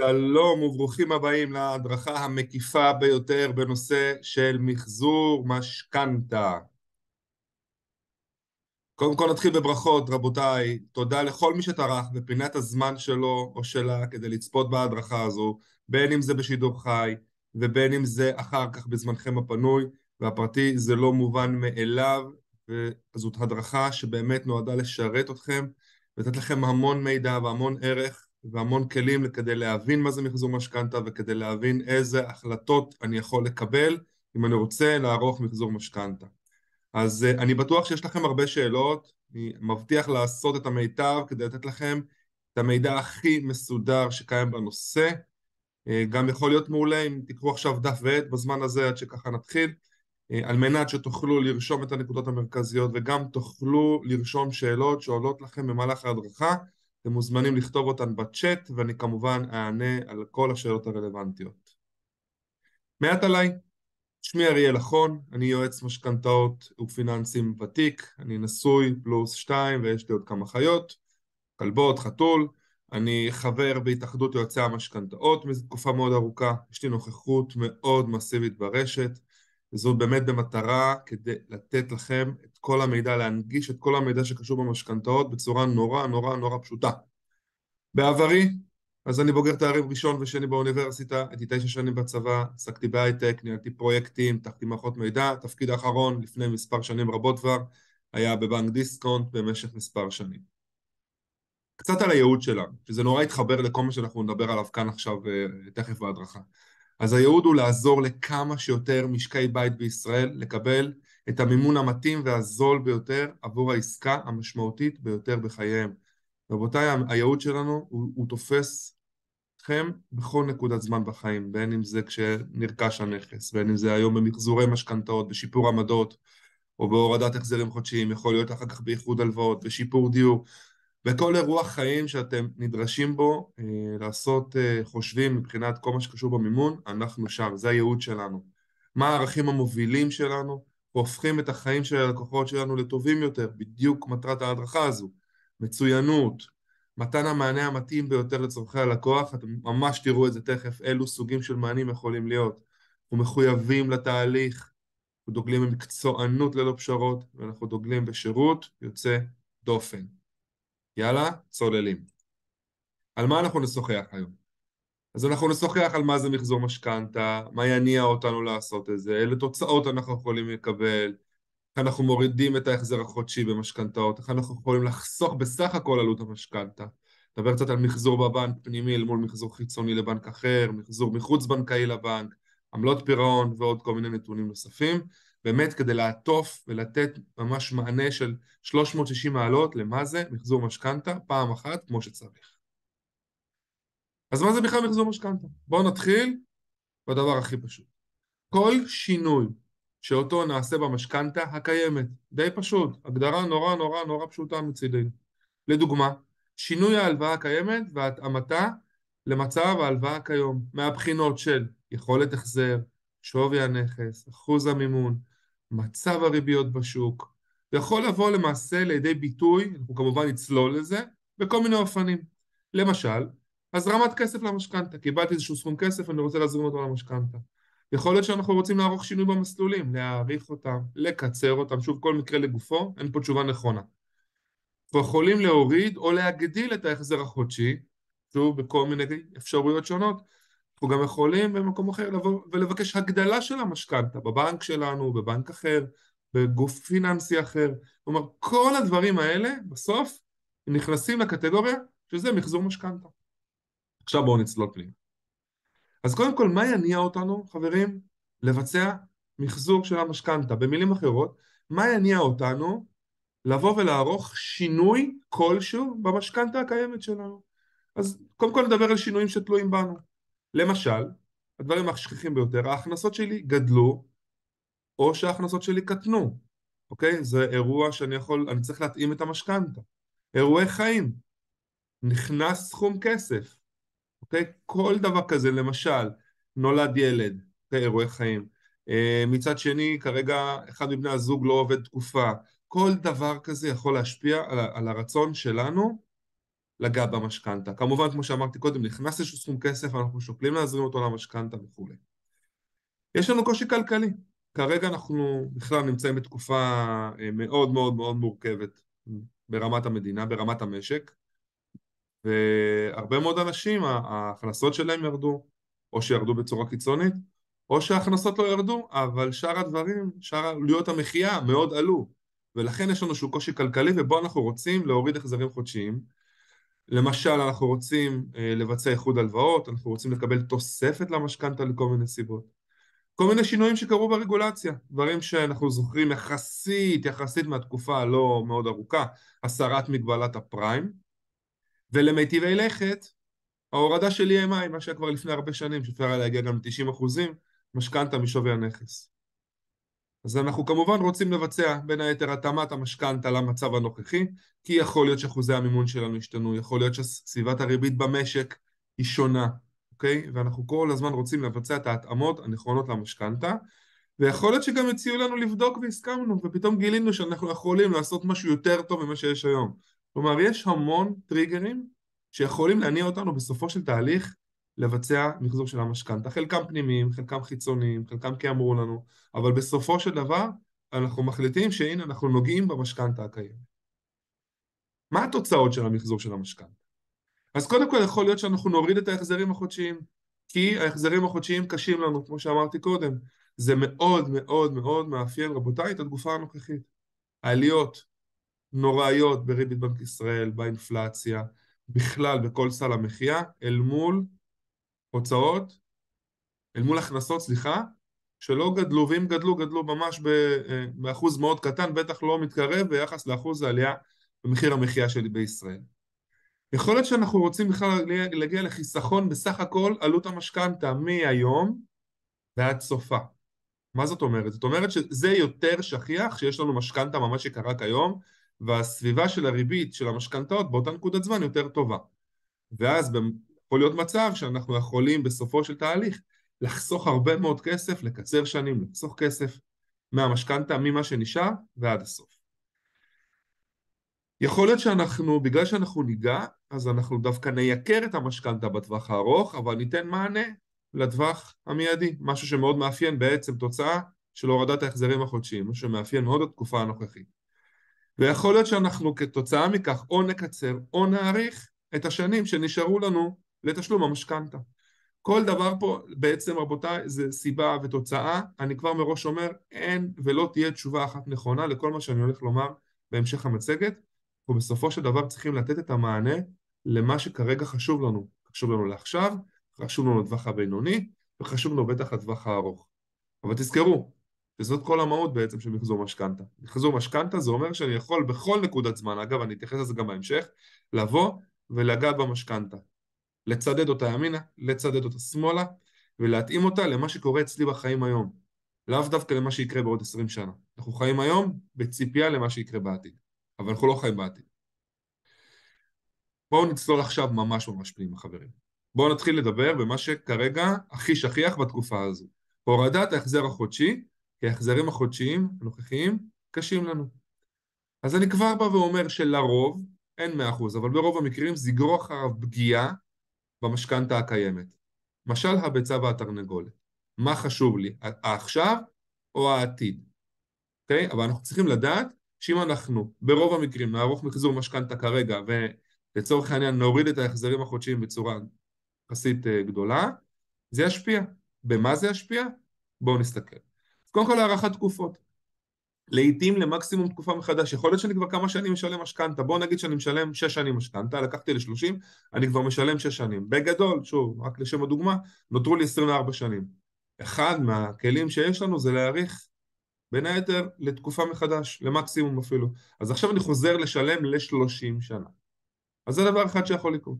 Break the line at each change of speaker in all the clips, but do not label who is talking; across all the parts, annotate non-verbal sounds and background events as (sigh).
שלום וברוכים הבאים להדרכה המקיפה ביותר בנושא של מחזור משכנתה. קודם כל נתחיל בברכות, רבותיי. תודה לכל מי שטרח בפינת הזמן שלו או שלה כדי לצפות בהדרכה הזו, בין אם זה בשידור חי ובין אם זה אחר כך בזמנכם הפנוי והפרטי, זה לא מובן מאליו, וזאת הדרכה שבאמת נועדה לשרת אתכם ולתת לכם המון מידע והמון ערך והמון כלים כדי להבין מה זה מחזור משכנתה וכדי להבין איזה החלטות אני יכול לקבל אם אני רוצה לערוך מחזור משכנתה. אז uh, אני בטוח שיש לכם הרבה שאלות, אני מבטיח לעשות את המיטב כדי לתת לכם את המידע הכי מסודר שקיים בנושא. Uh, גם יכול להיות מעולה אם תקחו עכשיו דף ועט בזמן הזה עד שככה נתחיל, uh, על מנת שתוכלו לרשום את הנקודות המרכזיות וגם תוכלו לרשום שאלות שעולות לכם במהלך ההדרכה אתם מוזמנים לכתוב אותן בצ'אט ואני כמובן אענה על כל השאלות הרלוונטיות. מעט עליי, שמי אריאל אחון, אני יועץ משכנתאות ופיננסים ותיק, אני נשוי פלוס שתיים ויש לי עוד כמה חיות, כלבות, חתול, אני חבר בהתאחדות יועצי המשכנתאות תקופה מאוד ארוכה, יש לי נוכחות מאוד מסיבית ברשת, וזאת באמת במטרה כדי לתת לכם את כל המידע, להנגיש את כל המידע שקשור במשכנתאות בצורה נורא נורא נורא פשוטה. בעברי, אז אני בוגר תארים ראשון ושני באוניברסיטה, הייתי תשע שנים בצבא, עסקתי בהייטק, ניהלתי פרויקטים, תחתי מערכות מידע, תפקיד האחרון לפני מספר שנים רבות כבר, היה בבנק דיסקונט במשך מספר שנים. קצת על הייעוד שלנו, שזה נורא התחבר לכל מה שאנחנו נדבר עליו כאן עכשיו אה, תכף בהדרכה. אז הייעוד הוא לעזור לכמה שיותר משקי בית בישראל לקבל את המימון המתאים והזול ביותר עבור העסקה המשמעותית ביותר בחייהם. רבותיי, הייעוד שלנו הוא, הוא תופס אתכם בכל נקודת זמן בחיים, בין אם זה כשנרכש הנכס, בין אם זה היום במחזורי משכנתאות, בשיפור עמדות, או בהורדת החזרים חודשיים, יכול להיות אחר כך באיחוד הלוואות, בשיפור דיור, בכל אירוע חיים שאתם נדרשים בו אה, לעשות אה, חושבים מבחינת כל מה שקשור במימון, אנחנו שם, זה הייעוד שלנו. מה הערכים המובילים שלנו? והופכים את החיים של הלקוחות שלנו לטובים יותר, בדיוק מטרת ההדרכה הזו. מצוינות, מתן המענה המתאים ביותר לצורכי הלקוח, אתם ממש תראו את זה תכף, אילו סוגים של מענים יכולים להיות. אנחנו מחויבים לתהליך, אנחנו דוגלים במקצוענות ללא פשרות, ואנחנו דוגלים בשירות יוצא דופן. יאללה, צוללים. על מה אנחנו נשוחח היום? אז אנחנו נשוחח על מה זה מחזור משכנתה, מה יניע אותנו לעשות את זה, אילו תוצאות אנחנו יכולים לקבל, איך אנחנו מורידים את ההחזר החודשי במשכנתאות, איך אנחנו יכולים לחסוך בסך הכל עלות המשכנתה. נדבר קצת על מחזור בבנק פנימי אל מול מחזור חיצוני לבנק אחר, מחזור מחוץ בנקאי לבנק, עמלות פירעון ועוד כל מיני נתונים נוספים. באמת כדי לעטוף ולתת ממש מענה של 360 מעלות למה זה מחזור משכנתה פעם אחת כמו שצריך. אז מה זה בכלל מחזור משכנתה? בואו נתחיל בדבר הכי פשוט. כל שינוי שאותו נעשה במשכנתה הקיימת, די פשוט, הגדרה נורא נורא נורא פשוטה מצידנו. לדוגמה, שינוי ההלוואה הקיימת והתאמתה למצב ההלוואה כיום, מהבחינות של יכולת החזר, שווי הנכס, אחוז המימון, מצב הריביות בשוק, יכול לבוא למעשה לידי ביטוי, אנחנו כמובן נצלול לזה, בכל מיני אופנים. למשל, הזרמת כסף למשכנתה, קיבלתי איזשהו סכום כסף, אני רוצה להזרים אותו למשכנתה. יכול להיות שאנחנו רוצים לערוך שינוי במסלולים, להאריך אותם, לקצר אותם, שוב כל מקרה לגופו, אין פה תשובה נכונה. אנחנו יכולים להוריד או להגדיל את ההחזר החודשי, שוב בכל מיני אפשרויות שונות, אנחנו גם יכולים במקום אחר לבוא ולבקש הגדלה של המשכנתה, בבנק שלנו, בבנק אחר, בגוף פיננסי אחר. כלומר, כל הדברים האלה בסוף נכנסים לקטגוריה שזה מחזור משכנתה. עכשיו בואו נצלול פנימה. אז קודם כל, מה יניע אותנו, חברים, לבצע מחזור של המשכנתה? במילים אחרות, מה יניע אותנו לבוא ולערוך שינוי כלשהו במשכנתה הקיימת שלנו? אז קודם כל נדבר על שינויים שתלויים בנו. למשל, הדברים השכיחים ביותר, ההכנסות שלי גדלו או שההכנסות שלי קטנו, אוקיי? זה אירוע שאני יכול, אני צריך להתאים את המשכנתה. אירועי חיים, נכנס סכום כסף, אוקיי? כל דבר כזה, למשל, נולד ילד, אוקיי? אירועי חיים. אה, מצד שני, כרגע אחד מבני הזוג לא עובד תקופה. כל דבר כזה יכול להשפיע על, על הרצון שלנו לגעת במשכנתה. כמובן, כמו שאמרתי קודם, נכנס איזשהו סכום כסף, אנחנו שוקלים להזרים אותו למשכנתה וכולי. יש לנו קושי כלכלי. כרגע אנחנו בכלל נמצאים בתקופה אה, מאוד מאוד מאוד מורכבת ברמת המדינה, ברמת המשק, והרבה מאוד אנשים, ההכנסות שלהם ירדו, או שירדו בצורה קיצונית, או שההכנסות לא ירדו, אבל שאר הדברים, שאר עלויות המחיה מאוד עלו, ולכן יש לנו איזשהו קושי כלכלי, ובו אנחנו רוצים להוריד החזרים חודשיים. למשל, אנחנו רוצים אה, לבצע איחוד הלוואות, אנחנו רוצים לקבל תוספת למשכנתה לכל מיני סיבות. כל מיני שינויים שקרו ברגולציה, דברים שאנחנו זוכרים יחסית, יחסית מהתקופה הלא מאוד ארוכה, הסרת מגבלת הפריים, ולמיטיבי לכת, ההורדה של EMI, מה שהיה כבר לפני הרבה שנים, שאפשר היה להגיע גם ל-90 אחוזים, משכנתה משווי הנכס. אז אנחנו כמובן רוצים לבצע בין היתר התאמת המשכנתה למצב הנוכחי, כי יכול להיות שאחוזי המימון שלנו ישתנו, יכול להיות שסביבת הריבית במשק היא שונה, אוקיי? ואנחנו כל הזמן רוצים לבצע את ההתאמות הנכונות למשכנתה, ויכול להיות שגם הציעו לנו לבדוק והסכמנו, ופתאום גילינו שאנחנו יכולים לעשות משהו יותר טוב ממה שיש היום. כלומר, יש המון טריגרים שיכולים להניע אותנו בסופו של תהליך לבצע מחזור של המשכנתה. חלקם פנימיים, חלקם חיצוניים, חלקם כי אמרו לנו, אבל בסופו של דבר אנחנו מחליטים שהנה אנחנו נוגעים במשכנתה הקיימת. מה התוצאות של המחזור של המשכנתה? אז קודם כל יכול להיות שאנחנו נוריד את ההחזרים החודשיים, כי ההחזרים החודשיים קשים לנו, כמו שאמרתי קודם. זה מאוד מאוד מאוד מאפיין, רבותיי, את התגופה הנוכחית. העליות נוראיות בריבית בנק ישראל, באינפלציה, בכלל בכל סל המחיה, אל מול הוצאות, אל מול הכנסות, סליחה, שלא גדלו, ואם גדלו, גדלו ממש אה, באחוז מאוד קטן, בטח לא מתקרב ביחס לאחוז העלייה במחיר המחיה שלי בישראל. יכול להיות שאנחנו רוצים בכלל להגיע לחיסכון בסך הכל עלות המשכנתה מהיום ועד סופה. מה זאת אומרת? זאת אומרת שזה יותר שכיח שיש לנו משכנתה ממש יקרה כיום והסביבה של הריבית של המשכנתאות באותה נקודת זמן יותר טובה. ואז יכול להיות מצב שאנחנו יכולים בסופו של תהליך לחסוך הרבה מאוד כסף, לקצר שנים, לחסוך כסף מהמשכנתה, ממה שנשאר ועד הסוף. יכול להיות שאנחנו, בגלל שאנחנו ניגע, אז אנחנו דווקא נייקר את המשכנתה בטווח הארוך, אבל ניתן מענה לטווח המיידי, משהו שמאוד מאפיין בעצם תוצאה של הורדת ההחזרים החודשיים, משהו שמאפיין מאוד את התקופה הנוכחית. ויכול להיות שאנחנו כתוצאה מכך או נקצר או נאריך את השנים שנשארו לנו לתשלום המשכנתה. כל דבר פה בעצם רבותיי זה סיבה ותוצאה, אני כבר מראש אומר אין ולא תהיה תשובה אחת נכונה לכל מה שאני הולך לומר בהמשך המצגת, אנחנו בסופו של דבר צריכים לתת את המענה למה שכרגע חשוב לנו, חשוב לנו לעכשיו, חשוב לנו לטווח הבינוני וחשוב לנו בטח לטווח הארוך. אבל תזכרו, וזאת כל המהות בעצם של מחזור משכנתה. מחזור משכנתה זה אומר שאני יכול בכל נקודת זמן, אגב אני אתייחס לזה גם בהמשך, לבוא ולגעת במשכנתה. לצדד אותה ימינה, לצדד אותה שמאלה, ולהתאים אותה למה שקורה אצלי בחיים היום. לאו דווקא למה שיקרה בעוד עשרים שנה. אנחנו חיים היום בציפייה למה שיקרה בעתיד, אבל אנחנו לא חיים בעתיד. בואו נצלול עכשיו ממש ממש פנימה חברים. בואו נתחיל לדבר במה שכרגע הכי שכיח בתקופה הזו. הורדת ההחזר החודשי, כי ההחזרים החודשיים הנוכחיים קשים לנו. אז אני כבר בא ואומר שלרוב, אין מאה אחוז, אבל ברוב המקרים זה יגרור אחריו פגיעה במשכנתה הקיימת. משל הביצה והתרנגולת. מה חשוב לי, העכשיו או העתיד? אוקיי? Okay? אבל אנחנו צריכים לדעת שאם אנחנו ברוב המקרים נערוך מחזור משכנתה כרגע ולצורך העניין נוריד את ההחזרים החודשיים בצורה יחסית אה, גדולה, זה ישפיע. במה זה ישפיע? בואו נסתכל. קודם כל הערכת תקופות. לעיתים למקסימום תקופה מחדש, יכול להיות שאני כבר כמה שנים משלם משכנתה, בואו נגיד שאני משלם 6 שנים משכנתה, לקחתי ל-30, אני כבר משלם 6 שנים. בגדול, שוב, רק לשם הדוגמה, נותרו לי 24 שנים. אחד מהכלים שיש לנו זה להאריך בין היתר לתקופה מחדש, למקסימום אפילו. אז עכשיו אני חוזר לשלם ל-30 שנה. אז זה דבר אחד שיכול לקרות.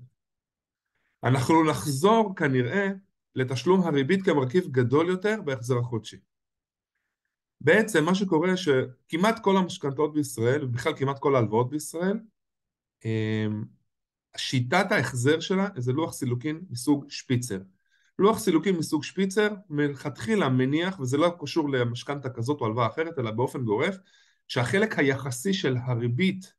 אנחנו נחזור כנראה לתשלום הריבית כמרכיב גדול יותר בהחזר החודשי. בעצם מה שקורה שכמעט כל המשכנתאות בישראל, ובכלל כמעט כל ההלוואות בישראל, אמ, שיטת ההחזר שלה זה לוח סילוקין מסוג שפיצר. לוח סילוקין מסוג שפיצר מלכתחילה מניח, וזה לא קשור למשכנתה כזאת או הלוואה אחרת, אלא באופן גורף, שהחלק היחסי של הריבית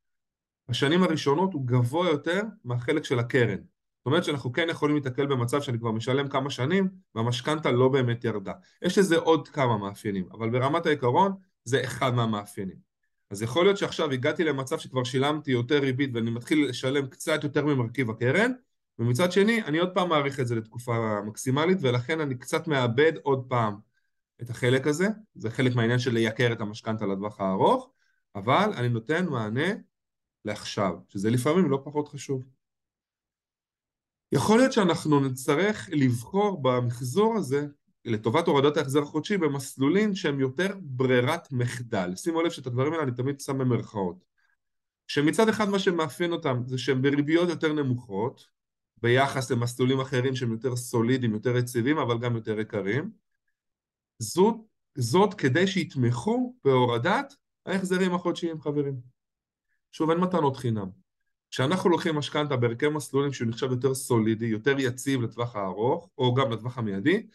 בשנים הראשונות הוא גבוה יותר מהחלק של הקרן. זאת אומרת שאנחנו כן יכולים להתקל במצב שאני כבר משלם כמה שנים והמשכנתה לא באמת ירדה. יש לזה עוד כמה מאפיינים, אבל ברמת העיקרון זה אחד מהמאפיינים. אז יכול להיות שעכשיו הגעתי למצב שכבר שילמתי יותר ריבית ואני מתחיל לשלם קצת יותר ממרכיב הקרן, ומצד שני אני עוד פעם מעריך את זה לתקופה מקסימלית ולכן אני קצת מאבד עוד פעם את החלק הזה, זה חלק מהעניין של לייקר את המשכנתה לטווח הארוך, אבל אני נותן מענה לעכשיו, שזה לפעמים לא פחות חשוב. יכול להיות שאנחנו נצטרך לבחור במחזור הזה לטובת הורדת ההחזר החודשי במסלולים שהם יותר ברירת מחדל. שימו לב שאת הדברים האלה אני תמיד שם במרכאות. שמצד אחד מה שמאפיין אותם זה שהם בריביות יותר נמוכות ביחס למסלולים אחרים שהם יותר סולידיים, יותר יציבים, אבל גם יותר יקרים. זאת, זאת כדי שיתמכו בהורדת ההחזרים החודשיים, חברים. שוב, אין מתנות חינם. כשאנחנו לוקחים משכנתה בהרכב מסלולים שהוא נחשב יותר סולידי, יותר יציב לטווח הארוך, או גם לטווח המיידי,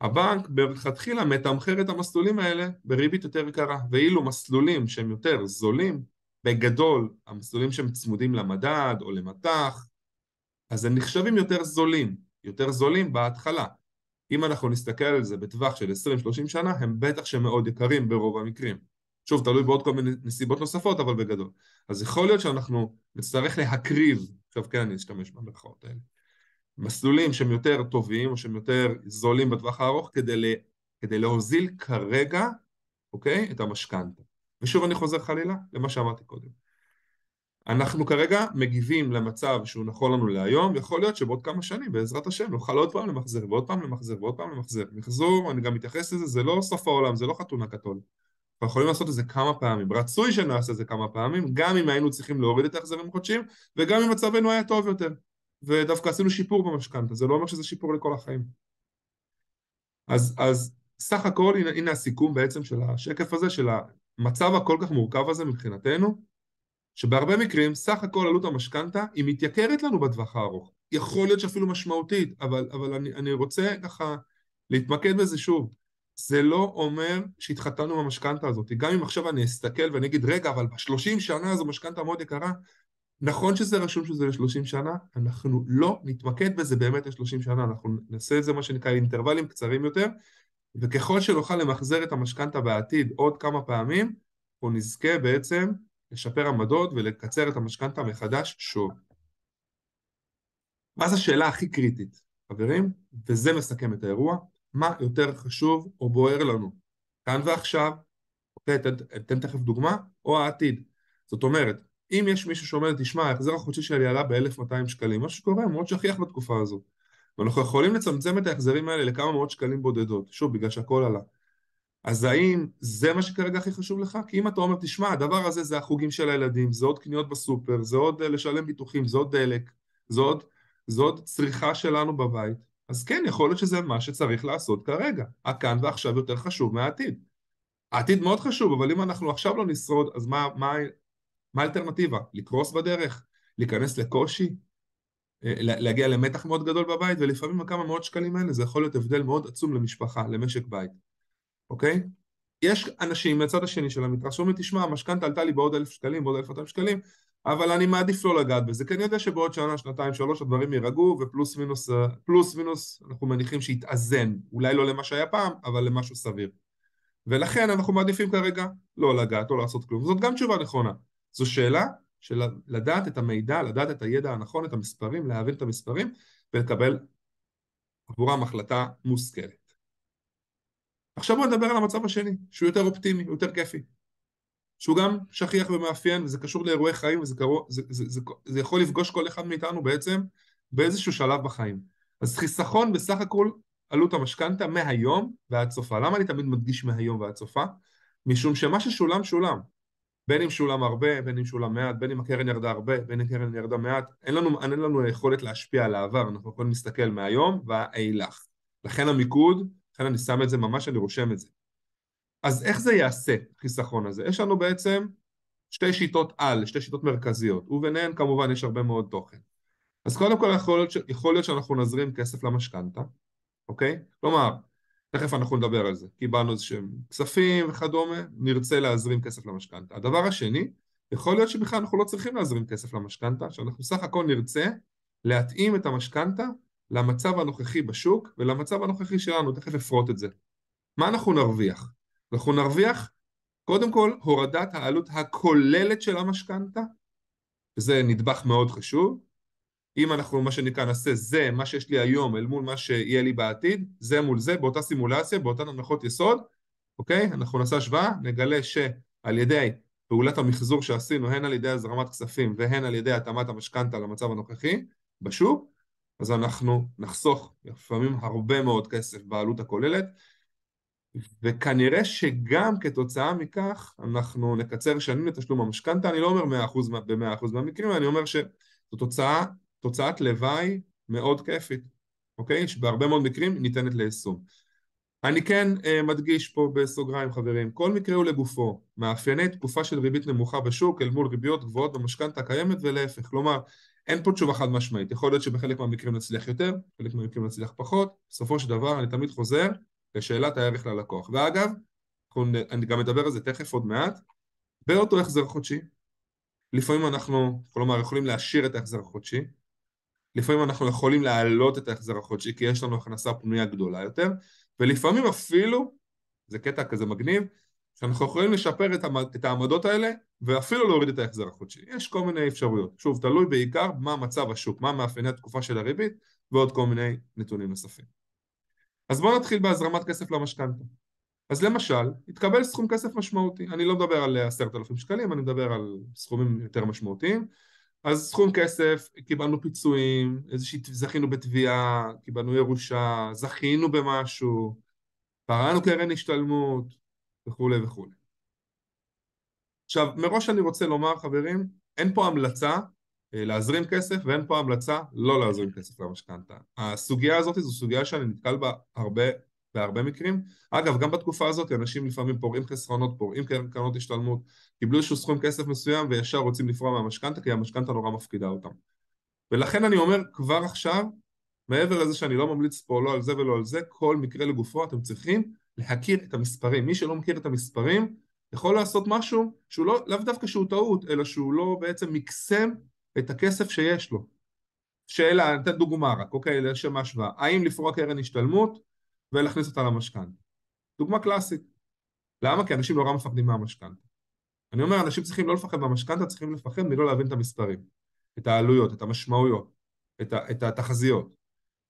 הבנק מלכתחילה מתמחר את המסלולים האלה בריבית יותר יקרה, ואילו מסלולים שהם יותר זולים, בגדול, המסלולים שהם צמודים למדד או למטח, אז הם נחשבים יותר זולים, יותר זולים בהתחלה. אם אנחנו נסתכל על זה בטווח של 20-30 שנה, הם בטח שמאוד יקרים ברוב המקרים. שוב, תלוי בעוד כל מיני נסיבות נוספות, אבל בגדול. אז יכול להיות שאנחנו נצטרך להקריב, עכשיו כן אני אשתמש במרכאות האלה, מסלולים שהם יותר טובים או שהם יותר זולים בטווח הארוך כדי, לה, כדי להוזיל כרגע, אוקיי, את המשכנתה. ושוב אני חוזר חלילה למה שאמרתי קודם. אנחנו כרגע מגיבים למצב שהוא נכון לנו להיום, יכול להיות שבעוד כמה שנים, בעזרת השם, נוכל עוד פעם למחזר, ועוד פעם למחזר, ועוד פעם למחזר. מחזור, אני גם מתייחס לזה, זה לא סוף העולם, זה לא חתונה קתול. אנחנו יכולים לעשות את זה כמה פעמים. רצוי שנעשה את זה כמה פעמים, גם אם היינו צריכים להוריד את ההחזרים החודשיים, וגם אם מצבנו היה טוב יותר. ודווקא עשינו שיפור במשכנתה, זה לא אומר שזה שיפור לכל החיים. אז, אז סך הכל, הנה, הנה הסיכום בעצם של השקף הזה, של המצב הכל כך מורכב הזה מבחינתנו, שבהרבה מקרים סך הכל עלות המשכנתה היא מתייקרת לנו בטווח הארוך. יכול להיות שאפילו משמעותית, אבל, אבל אני, אני רוצה ככה להתמקד בזה שוב. זה לא אומר שהתחתנו במשכנתה הזאת. גם אם עכשיו אני אסתכל ואני אגיד, רגע, אבל בשלושים שנה זו משכנתה מאוד יקרה, נכון שזה רשום שזה לשלושים שנה, אנחנו לא נתמקד בזה באמת לשלושים שנה, אנחנו נעשה את זה מה שנקרא אינטרוולים קצרים יותר, וככל שנוכל למחזר את המשכנתה בעתיד עוד כמה פעמים, אנחנו נזכה בעצם לשפר עמדות ולקצר את המשכנתה מחדש שוב. זו השאלה הכי קריטית, חברים? וזה מסכם את האירוע. מה יותר חשוב או בוער לנו, כאן ועכשיו, אוקיי, אתן תכף דוגמה, או העתיד. זאת אומרת, אם יש מישהו שאומר, תשמע, ההחזר החודשי שלי עלה ב-1200 שקלים, מה שקורה, מאוד שכיח בתקופה הזו. ואנחנו יכולים לצמצם את ההחזרים האלה לכמה מאות שקלים בודדות, שוב, בגלל שהכל עלה. אז האם זה מה שכרגע הכי חשוב לך? כי אם אתה אומר, תשמע, הדבר הזה זה החוגים של הילדים, זה עוד קניות בסופר, זה עוד אה, לשלם ביטוחים, זה עוד דלק, זה עוד, זה עוד צריכה שלנו בבית, אז כן, יכול להיות שזה מה שצריך לעשות כרגע. הכאן ועכשיו יותר חשוב מהעתיד. העתיד מאוד חשוב, אבל אם אנחנו עכשיו לא נשרוד, אז מה, מה, מה האלטרנטיבה? לקרוס בדרך? להיכנס לקושי? אה, להגיע למתח מאוד גדול בבית, ולפעמים הכמה מאות שקלים האלה זה יכול להיות הבדל מאוד עצום למשפחה, למשק בית, אוקיי? יש אנשים מהצד השני של המתרס שאומרים, תשמע, המשכנתה עלתה לי בעוד אלף שקלים, בעוד אלף מאתיים שקלים, אבל אני מעדיף לא לגעת בזה, כי אני יודע שבעוד שנה, שנתיים, שלוש הדברים יירגעו, ופלוס מינוס, אה, פלוס מינוס, אנחנו מניחים שיתאזן, אולי לא למה שהיה פעם, אבל למשהו סביר. ולכן אנחנו מעדיפים כרגע לא לגעת, לא לעשות כלום. זאת גם תשובה נכונה. זו שאלה של לדעת את המידע, לדעת את הידע הנכון, את המספרים, להבין את המספרים, ולקבל עבורם החלטה מושכלת. עכשיו בואו נדבר על המצב השני, שהוא יותר אופטימי, יותר כיפי. שהוא גם שכיח ומאפיין, וזה קשור לאירועי חיים, וזה קרוב, זה, זה, זה, זה יכול לפגוש כל אחד מאיתנו בעצם באיזשהו שלב בחיים. אז חיסכון בסך הכל עלות המשכנתה מהיום ועד סופה. למה אני תמיד מדגיש מהיום ועד סופה? משום שמה ששולם, שולם. בין אם שולם הרבה, בין אם שולם מעט, בין אם הקרן ירדה הרבה, בין אם הקרן ירדה מעט, אין לנו, אין לנו יכולת להשפיע על העבר, אנחנו יכולים להסתכל מהיום ואילך. לכן המיקוד, לכן אני שם את זה ממש, אני רושם את זה. אז איך זה יעשה, החיסכון הזה? יש לנו בעצם שתי שיטות על, שתי שיטות מרכזיות, וביניהן כמובן יש הרבה מאוד תוכן. אז קודם כל יכול להיות, ש... יכול להיות שאנחנו נזרים כסף למשכנתה, אוקיי? כלומר, תכף אנחנו נדבר על זה. קיבלנו איזה שהם כספים וכדומה, נרצה להזרים כסף למשכנתה. הדבר השני, יכול להיות שבכלל אנחנו לא צריכים להזרים כסף למשכנתה, שאנחנו סך הכל נרצה להתאים את המשכנתה למצב הנוכחי בשוק ולמצב הנוכחי שלנו, תכף אפרוט את זה. מה אנחנו נרוויח? אנחנו נרוויח קודם כל הורדת העלות הכוללת של המשכנתה, וזה נדבך מאוד חשוב. אם אנחנו מה שנקרא נעשה זה, מה שיש לי היום אל מול מה שיהיה לי בעתיד, זה מול זה, באותה סימולציה, באותן הנחות יסוד, אוקיי? אנחנו נעשה השוואה, נגלה שעל ידי פעולת המחזור שעשינו, הן על ידי הזרמת כספים והן על ידי התאמת המשכנתה למצב הנוכחי בשוק, אז אנחנו נחסוך לפעמים הרבה מאוד כסף בעלות הכוללת, וכנראה שגם כתוצאה מכך אנחנו נקצר שנים לתשלום המשכנתה, אני לא אומר 100% ב-100% מהמקרים, אני אומר שזו תוצאה, תוצאת לוואי מאוד כיפית, אוקיי? שבהרבה מאוד מקרים ניתנת ליישום. אני כן uh, מדגיש פה בסוגריים חברים, כל מקרה הוא לגופו, מאפייני תקופה של ריבית נמוכה בשוק אל מול ריביות גבוהות במשכנתה הקיימת ולהפך, כלומר אין פה תשובה חד משמעית, יכול להיות שבחלק מהמקרים נצליח יותר, בחלק מהמקרים נצליח פחות, בסופו של דבר אני תמיד חוזר לשאלת הערך ללקוח. ואגב, אני גם אדבר על זה תכף עוד מעט, באותו החזר חודשי, לפעמים אנחנו, כלומר, יכולים להשאיר את ההחזר החודשי, לפעמים אנחנו יכולים להעלות את ההחזר החודשי כי יש לנו הכנסה פנויה גדולה יותר, ולפעמים אפילו, זה קטע כזה מגניב, שאנחנו יכולים לשפר את העמדות האלה ואפילו להוריד את ההחזר החודשי. יש כל מיני אפשרויות. שוב, תלוי בעיקר מה מצב השוק, מה מאפייני התקופה של הריבית ועוד כל מיני נתונים נוספים. אז בואו נתחיל בהזרמת כסף למשכנתה. אז למשל, התקבל סכום כסף משמעותי, אני לא מדבר על עשרת אלפים שקלים, אני מדבר על סכומים יותר משמעותיים, אז סכום כסף, קיבלנו פיצויים, איזושהי, זכינו בתביעה, קיבלנו ירושה, זכינו במשהו, פרענו קרן השתלמות וכולי וכולי. עכשיו, מראש אני רוצה לומר, חברים, אין פה המלצה להזרים כסף ואין פה המלצה לא להזרים כסף למשכנתה. הסוגיה הזאת זו סוגיה שאני נתקל בה הרבה, בהרבה מקרים. אגב, גם בתקופה הזאת אנשים לפעמים פורעים חסרונות, פורעים קרנות השתלמות, קיבלו איזשהו סכום כסף מסוים וישר רוצים לפרוע מהמשכנתה כי המשכנתה נורא מפקידה אותם. ולכן אני אומר כבר עכשיו, מעבר לזה שאני לא ממליץ פה לא על זה ולא על זה, כל מקרה לגופו אתם צריכים להכיר את המספרים. מי שלא מכיר את המספרים יכול לעשות משהו שהוא לא, לאו דווקא שהוא טעות, אלא שהוא לא בעצם מקסם את הכסף שיש לו. שאלה, אני אתן דוגמה רק, אוקיי, לשם ההשוואה. האם לפרוע קרן השתלמות ולהכניס אותה למשכנתה? דוגמה קלאסית. למה? כי אנשים נורא מפחדים מהמשכנתה. אני אומר, אנשים צריכים לא לפחד מהמשכנתה, צריכים לפחד מלא להבין את המספרים, את העלויות, את המשמעויות, את, ה- את התחזיות.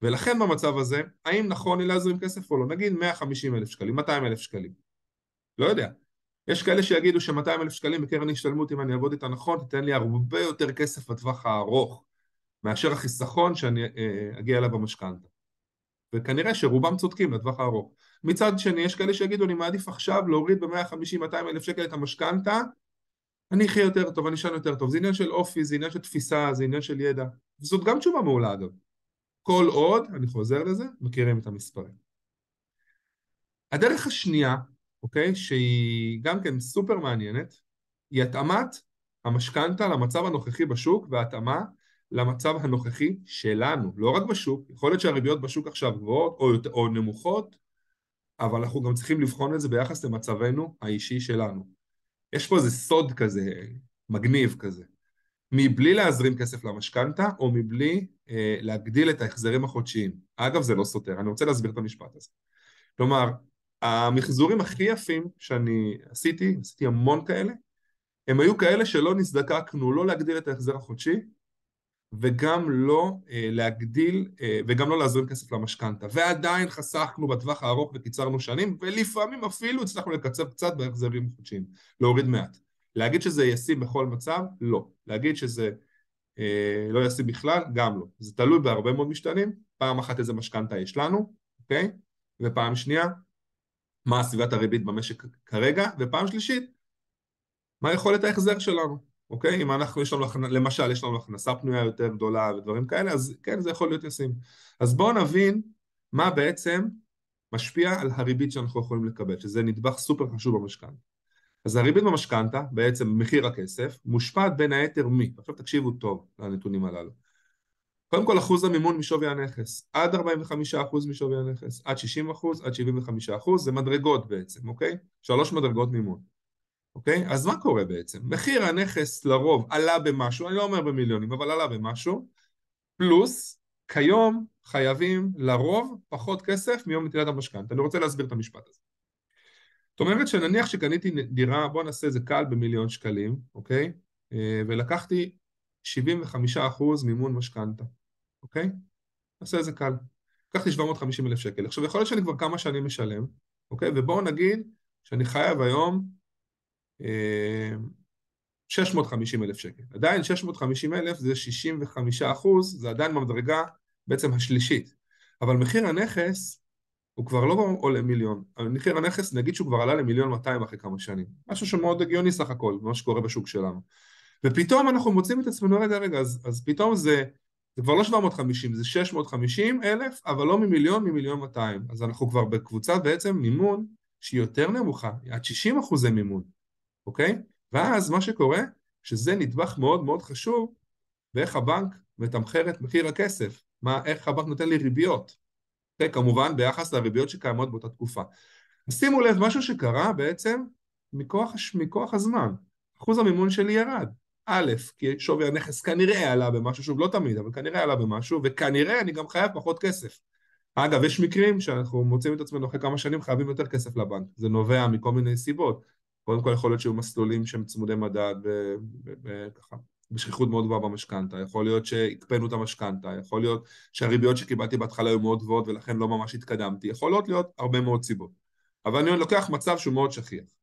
ולכן במצב הזה, האם נכון לי להזרים כסף או לא? נגיד 150 אלף שקלים, 200 אלף שקלים. לא יודע. יש כאלה שיגידו ש-200 אלף שקלים בקרן השתלמות, אם אני אעבוד איתה נכון, תיתן לי הרבה יותר כסף בטווח הארוך, מאשר החיסכון שאני אה, אגיע אליו במשכנתה. וכנראה שרובם צודקים לטווח הארוך. מצד שני, יש כאלה שיגידו, אני מעדיף עכשיו להוריד ב-150-200 אלף שקל את המשכנתה, אני אחיה יותר טוב, אני אשן יותר טוב. זה עניין של אופי, זה עניין של תפיסה, זה עניין של ידע. וזאת גם תשובה מעולה אגב. כל עוד, אני חוזר לזה, מכירים את המספרים. הדרך השנייה אוקיי? שהיא גם כן סופר מעניינת, היא התאמת המשכנתה למצב הנוכחי בשוק והתאמה למצב הנוכחי שלנו, לא רק בשוק, יכול להיות שהריביות בשוק עכשיו גבוהות או, או נמוכות, אבל אנחנו גם צריכים לבחון את זה ביחס למצבנו האישי שלנו. יש פה איזה סוד כזה, מגניב כזה. מבלי להזרים כסף למשכנתה, או מבלי אה, להגדיל את ההחזרים החודשיים. אגב, זה לא סותר, אני רוצה להסביר את המשפט הזה. כלומר, המחזורים הכי יפים שאני עשיתי, עשיתי המון כאלה, הם היו כאלה שלא נזדקקנו לא להגדיל את ההחזר החודשי וגם לא אה, להגדיל אה, וגם לא להזרים כסף למשכנתה ועדיין חסכנו בטווח הארוך וקיצרנו שנים ולפעמים אפילו הצלחנו לקצר קצת בהחזרים חודשיים, להוריד מעט. להגיד שזה ישים בכל מצב? לא. להגיד שזה אה, לא ישים בכלל? גם לא. זה תלוי בהרבה מאוד משתנים, פעם אחת איזה משכנתה יש לנו, אוקיי? ופעם שנייה מה סביבת הריבית במשק כרגע, ופעם שלישית, מה יכולת ההחזר שלנו, אוקיי? אם אנחנו, יש לנו, למשל, יש לנו הכנסה פנויה יותר גדולה ודברים כאלה, אז כן, זה יכול להיות ישים. אז בואו נבין מה בעצם משפיע על הריבית שאנחנו יכולים לקבל, שזה נדבך סופר חשוב במשכנתה. אז הריבית במשכנתה, בעצם מחיר הכסף, מושפעת בין היתר מי? עכשיו תקשיבו טוב לנתונים הללו. קודם כל אחוז המימון משווי הנכס, עד 45% משווי הנכס, עד 60%, עד 75%, זה מדרגות בעצם, אוקיי? שלוש מדרגות מימון, אוקיי? אז מה קורה בעצם? מחיר הנכס לרוב עלה במשהו, אני לא אומר במיליונים, אבל עלה במשהו, פלוס כיום חייבים לרוב פחות כסף מיום נטילת המשכנתא. אני רוצה להסביר את המשפט הזה. זאת אומרת שנניח שקניתי דירה, בואו נעשה את זה קל במיליון שקלים, אוקיי? אה, ולקחתי 75% מימון משכנתא, אוקיי? נעשה את זה קל. לקחתי 750 אלף שקל. עכשיו יכול להיות שאני כבר כמה שנים משלם, אוקיי? ובואו נגיד שאני חייב היום 650 אה, אלף שקל. עדיין 650 אלף זה 65 אחוז, זה עדיין במדרגה בעצם השלישית. אבל מחיר הנכס הוא כבר לא עולה מיליון. מחיר הנכס נגיד שהוא כבר עלה למיליון 200 אחרי כמה שנים. משהו שמאוד הגיוני סך הכל, מה שקורה בשוק שלנו. ופתאום אנחנו מוצאים את עצמנו, רגע, רגע, אז, אז פתאום זה, זה כבר לא 750, זה 650 אלף, אבל לא ממיליון, ממיליון 200. אז אנחנו כבר בקבוצת בעצם מימון שהיא יותר נמוכה, עד 60 אחוזי מימון, אוקיי? ואז מה שקורה, שזה נדבך מאוד מאוד חשוב באיך הבנק מתמחר את מחיר הכסף, מה, איך הבנק נותן לי ריביות, אוקיי? כמובן ביחס לריביות שקיימות באותה תקופה. אז שימו לב, משהו שקרה בעצם מכוח, מכוח הזמן, אחוז המימון שלי ירד. א', כי שווי הנכס כנראה עלה במשהו, שוב לא תמיד, אבל כנראה עלה במשהו, וכנראה אני גם חייב פחות כסף. אגב, יש מקרים שאנחנו מוצאים את עצמנו אחרי כמה שנים חייבים יותר כסף לבנק, זה נובע מכל מיני סיבות. קודם כל יכול להיות שיהיו מסלולים שהם צמודי מדד וככה, בשכיחות מאוד גבוהה במשכנתה, יכול להיות שהקפאנו את המשכנתה, יכול להיות שהריביות שקיבלתי בהתחלה היו מאוד גבוהות ולכן לא ממש התקדמתי, יכולות להיות הרבה מאוד סיבות. אבל אני לוקח מצב שהוא מאוד שכיח.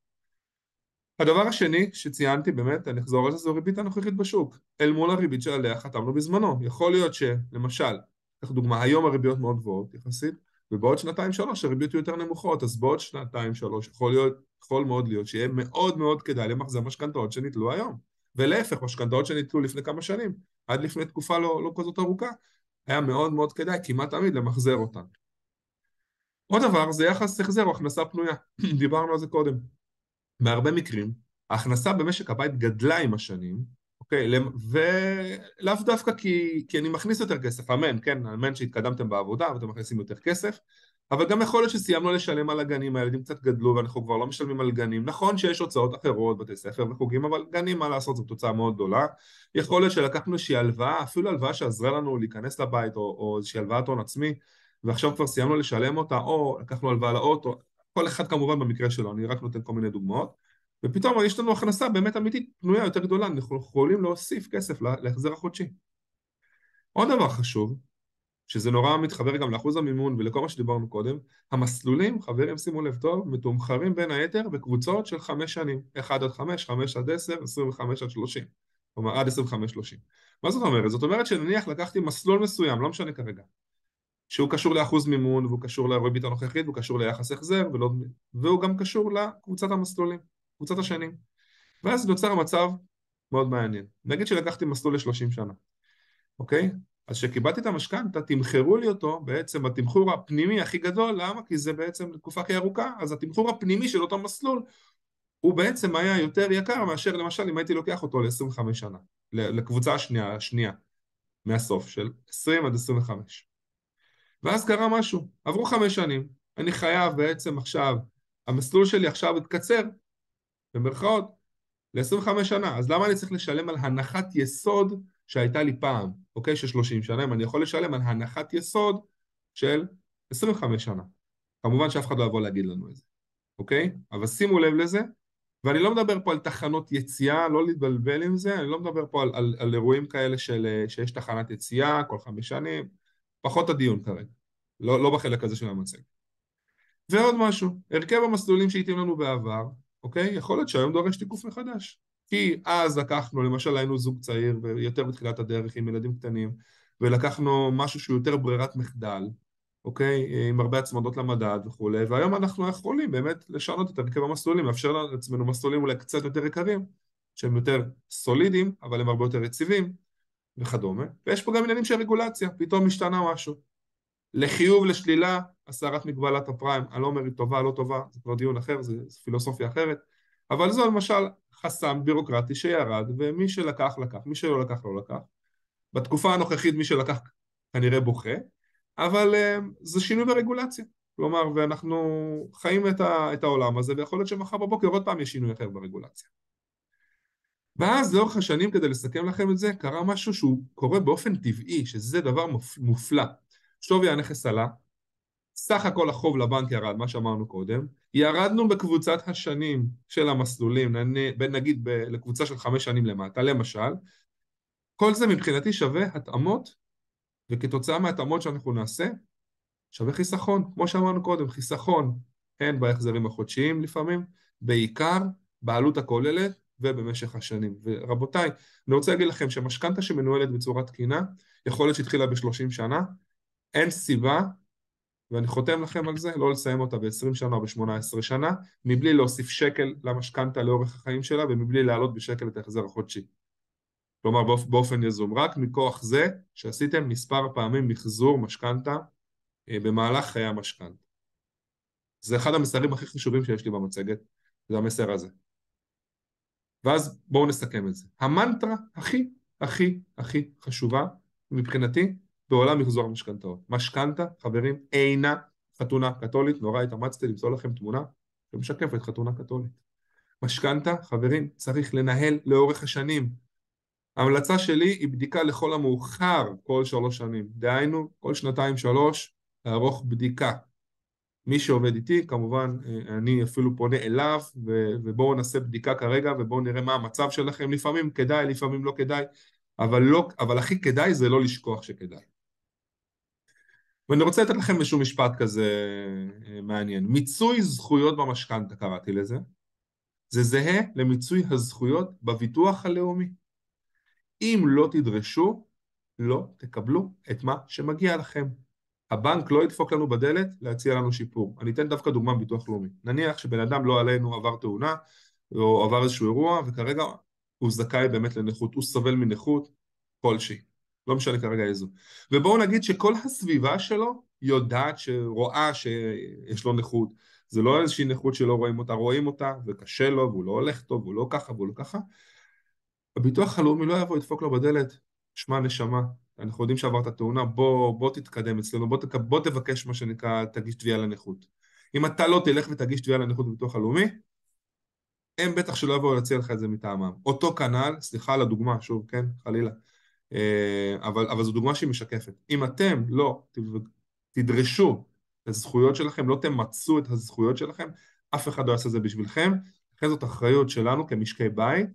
הדבר השני שציינתי באמת, אני אחזור על זה, זו הריבית הנוכחית בשוק, אל מול הריבית שעליה חתמנו בזמנו. יכול להיות שלמשל, קח דוגמה, היום הריביות מאוד גבוהות יחסית, ובעוד שנתיים שלוש הריביות יהיו יותר נמוכות, אז בעוד שנתיים שלוש יכול להיות, יכול מאוד להיות שיהיה מאוד מאוד כדאי למחזר משכנתאות שניטלו היום. ולהפך, משכנתאות שניטלו לפני כמה שנים, עד לפני תקופה לא, לא כזאת ארוכה, היה מאוד מאוד כדאי כמעט תמיד למחזר אותן. עוד דבר זה יחס החזר או הכנסה פנויה, (clears throat) דיברנו על זה קודם. בהרבה מקרים, ההכנסה במשק הבית גדלה עם השנים, אוקיי? ולאו דווקא כי, כי אני מכניס יותר כסף, אמן, כן, אמן שהתקדמתם בעבודה ואתם מכניסים יותר כסף, אבל גם יכול להיות שסיימנו לשלם על הגנים, הילדים קצת גדלו ואנחנו כבר לא משלמים על גנים. נכון שיש הוצאות אחרות, בתי ספר וחוגים, אבל גנים, מה לעשות, זו תוצאה מאוד גדולה. יכול להיות שלקחנו איזושהי הלוואה, אפילו הלוואה שעזרה לנו להיכנס לבית, או, או איזושהי הלוואת הון עצמי, ועכשיו כבר סיימנו לשלם אותה, או לקחנו הלוואה לאוטו, כל אחד כמובן במקרה שלו, אני רק נותן כל מיני דוגמאות. ופתאום יש לנו הכנסה באמת אמיתית פנויה יותר גדולה, אנחנו יכולים להוסיף כסף להחזר החודשי. עוד דבר חשוב, שזה נורא מתחבר גם לאחוז המימון ולכל מה שדיברנו קודם, המסלולים, חברים שימו לב טוב, מתומחרים בין היתר בקבוצות של חמש שנים, 1 עד 5, 5 עד 10, 25 עד 30, כלומר עד 25-30. מה זאת אומרת? זאת אומרת שנניח לקחתי מסלול מסוים, לא משנה כרגע, שהוא קשור לאחוז מימון והוא קשור לריבית הנוכחית והוא קשור ליחס החזר ולא... והוא גם קשור לקבוצת המסלולים, קבוצת השנים. ואז נוצר מצב מאוד מעניין. נגיד שלקחתי מסלול ל-30 שנה, אוקיי? אז כשקיבלתי את המשכנתא, תמחרו לי אותו בעצם התמחור הפנימי הכי גדול, למה? כי זה בעצם לתקופה הכי ארוכה, אז התמחור הפנימי של אותו מסלול הוא בעצם היה יותר יקר מאשר למשל אם הייתי לוקח אותו ל-25 שנה, לקבוצה השנייה, השנייה מהסוף של 20 עד 25. ואז קרה משהו, עברו חמש שנים, אני חייב בעצם עכשיו, המסלול שלי עכשיו התקצר, במרכאות, ל-25 שנה, אז למה אני צריך לשלם על הנחת יסוד שהייתה לי פעם, אוקיי? של 30 שנה, אם אני יכול לשלם על הנחת יסוד של 25 שנה. כמובן שאף אחד לא יבוא להגיד לנו את זה, אוקיי? אבל שימו לב לזה, ואני לא מדבר פה על תחנות יציאה, לא להתבלבל עם זה, אני לא מדבר פה על, על, על אירועים כאלה של, שיש תחנת יציאה כל חמש שנים, פחות הדיון כרגע, לא, לא בחלק הזה של המצג. ועוד משהו, הרכב המסלולים שהתאים לנו בעבר, אוקיי? יכול להיות שהיום דורש תיקוף מחדש. כי אז לקחנו, למשל היינו זוג צעיר ויותר בתחילת הדרך עם ילדים קטנים, ולקחנו משהו שהוא יותר ברירת מחדל, אוקיי? עם הרבה הצמדות למדד וכולי, והיום אנחנו יכולים באמת לשנות את הרכב המסלולים, לאפשר לעצמנו מסלולים אולי קצת יותר יקרים, שהם יותר סולידיים, אבל הם הרבה יותר יציבים וכדומה. ויש פה גם עניינים של רגולציה, פתאום השתנה משהו. לחיוב, לשלילה, הסרת מגבלת הפריים, אני לא אומר היא טובה, לא טובה, זה כבר דיון אחר, זה פילוסופיה אחרת, אבל זו למשל חסם בירוקרטי שירד, ומי שלקח, לקח, מי שלא לקח, לא לקח. בתקופה הנוכחית מי שלקח כנראה בוכה, אבל uh, זה שינוי ברגולציה, כלומר, ואנחנו חיים את, ה, את העולם הזה, ויכול להיות שמחר בבוקר עוד פעם יש שינוי אחר ברגולציה. ואז לאורך השנים, כדי לסכם לכם את זה, קרה משהו שהוא קורה באופן טבעי, שזה דבר מופלא. שווי הנכס עלה, סך הכל החוב לבנק ירד, מה שאמרנו קודם, ירדנו בקבוצת השנים של המסלולים, נגיד ב, לקבוצה של חמש שנים למטה, למשל, כל זה מבחינתי שווה התאמות, וכתוצאה מההתאמות שאנחנו נעשה, שווה חיסכון, כמו שאמרנו קודם, חיסכון הן בהחזרים החודשיים לפעמים, בעיקר בעלות הכוללת ובמשך השנים. ורבותיי, אני רוצה להגיד לכם שמשכנתה שמנוהלת בצורה תקינה, יכול להיות שהתחילה ב-30 שנה, אין סיבה, ואני חותם לכם על זה, לא לסיים אותה ב-20 שנה או ב-18 שנה, מבלי להוסיף שקל למשכנתה לאורך החיים שלה ומבלי להעלות בשקל את ההחזר החודשי. כלומר באופן יזום, רק מכוח זה שעשיתם מספר פעמים מחזור משכנתה אה, במהלך חיי המשכנתה. זה אחד המסרים הכי חשובים שיש לי במצגת, זה המסר הזה. ואז בואו נסכם את זה. המנטרה הכי הכי הכי חשובה מבחינתי בעולם מחזור המשכנתאות. משכנתה, חברים, אינה חתונה קתולית, נורא התאמצתי למצוא לכם תמונה שמשקפת חתונה קתולית. משכנתה, חברים, צריך לנהל לאורך השנים. ההמלצה שלי היא בדיקה לכל המאוחר כל שלוש שנים. דהיינו, כל שנתיים שלוש לערוך בדיקה. מי שעובד איתי, כמובן, אני אפילו פונה אליו, ובואו נעשה בדיקה כרגע, ובואו נראה מה המצב שלכם. לפעמים כדאי, לפעמים לא כדאי, אבל, לא, אבל הכי כדאי זה לא לשכוח שכדאי. ואני רוצה לתת לכם איזשהו משפט כזה אה, מעניין. מיצוי זכויות במשכנתה קראתי לזה. זה זהה למיצוי הזכויות בביטוח הלאומי. אם לא תדרשו, לא תקבלו את מה שמגיע לכם. הבנק לא ידפוק לנו בדלת להציע לנו שיפור. אני אתן דווקא דוגמה מביטוח לאומי. נניח שבן אדם לא עלינו עבר תאונה, או עבר איזשהו אירוע, וכרגע הוא זכאי באמת לנכות, הוא סובל מנכות כלשהי. לא משנה כרגע איזו. ובואו נגיד שכל הסביבה שלו יודעת, שרואה שיש לו נכות. זה לא איזושהי נכות שלא רואים אותה, רואים אותה, וקשה לו, והוא לא הולך טוב, והוא לא ככה, והוא לא ככה. הביטוח הלאומי לא יבוא, ידפוק לו בדלת, שמע נשמה, אנחנו יודעים שעברת תאונה, בוא, בוא תתקדם אצלנו, בוא. בוא תבקש מה שנקרא, תגיש תביעה לנכות. אם אתה לא תלך ותגיש תביעה לנכות בביטוח הלאומי, הם בטח שלא יבואו להציע לך את זה מטעמם. אותו כנ"ל, סליחה על הדוגמה, שוב, כן, חלילה, אה, אבל, אבל זו דוגמה שהיא משקפת. אם אתם לא תדרשו את הזכויות שלכם, לא תמצו את הזכויות שלכם, אף אחד לא יעשה את זה בשבילכם. לכן זאת אחריות שלנו כמשקי בית,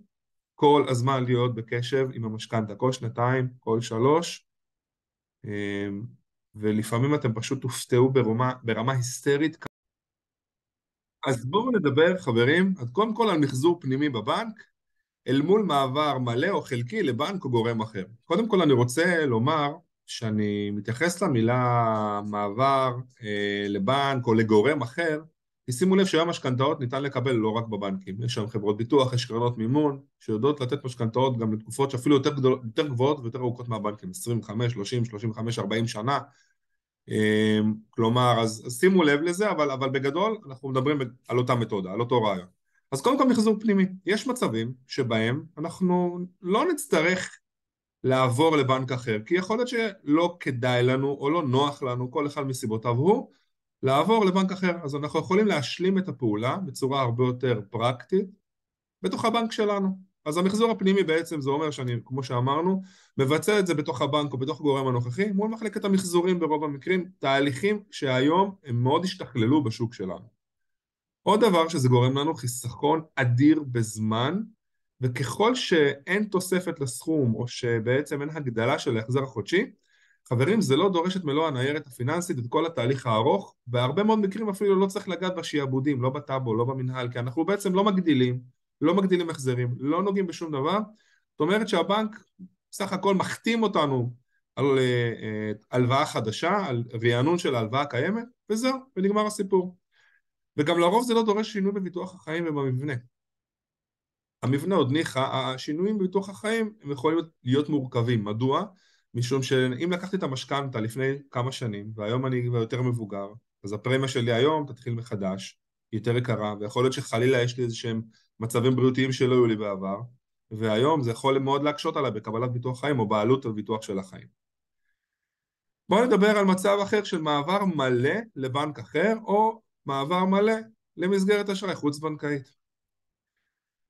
כל הזמן להיות בקשב עם המשכנתה, כל שנתיים, כל שלוש, אה, ולפעמים אתם פשוט תופתעו ברמה, ברמה היסטרית. אז בואו נדבר, חברים, אז קודם כל על מחזור פנימי בבנק, אל מול מעבר מלא או חלקי לבנק או גורם אחר. קודם כל אני רוצה לומר שאני מתייחס למילה מעבר אה, לבנק או לגורם אחר, כי שימו לב שהיום משכנתאות ניתן לקבל לא רק בבנקים, יש שם חברות ביטוח, יש קרנות מימון, שיודעות לתת משכנתאות גם לתקופות שאפילו יותר, גדול, יותר גבוהות ויותר ארוכות מהבנקים, 25, 30, 35, 40 שנה. אה, כלומר, אז, אז שימו לב לזה, אבל, אבל בגדול אנחנו מדברים על אותה מתודה, על אותו רעיון. אז קודם כל מחזור פנימי. יש מצבים שבהם אנחנו לא נצטרך לעבור לבנק אחר, כי יכול להיות שלא כדאי לנו או לא נוח לנו, כל אחד מסיבותיו הוא, לעבור לבנק אחר. אז אנחנו יכולים להשלים את הפעולה בצורה הרבה יותר פרקטית בתוך הבנק שלנו. אז המחזור הפנימי בעצם זה אומר שאני, כמו שאמרנו, מבצע את זה בתוך הבנק או בתוך גורם הנוכחי מול מחלקת המחזורים ברוב המקרים, תהליכים שהיום הם מאוד השתכללו בשוק שלנו. עוד דבר שזה גורם לנו חיסכון אדיר בזמן, וככל שאין תוספת לסכום, או שבעצם אין הגדלה של ההחזר החודשי, חברים, זה לא דורש את מלוא הניירת הפיננסית, את כל התהליך הארוך, בהרבה מאוד מקרים אפילו לא צריך לגעת בשעבודים, לא בטאבו, לא במנהל, כי אנחנו בעצם לא מגדילים, לא מגדילים החזרים, לא נוגעים בשום דבר, זאת אומרת שהבנק סך הכל מחתים אותנו על uh, הלוואה חדשה, על רענון של ההלוואה הקיימת, וזהו, ונגמר הסיפור. וגם לרוב זה לא דורש שינוי בביטוח החיים ובמבנה. המבנה עוד ניחא, השינויים בביטוח החיים הם יכולים להיות מורכבים. מדוע? משום שאם לקחתי את המשכנתה לפני כמה שנים, והיום אני כבר יותר מבוגר, אז הפרמיה שלי היום תתחיל מחדש, היא יותר יקרה, ויכול להיות שחלילה יש לי איזה שהם מצבים בריאותיים שלא היו לי בעבר, והיום זה יכול מאוד להקשות עליי בקבלת ביטוח חיים או בעלות על ביטוח של החיים. בואו נדבר על מצב אחר של מעבר מלא לבנק אחר, או מעבר מלא למסגרת אשראי חוץ-בנקאית.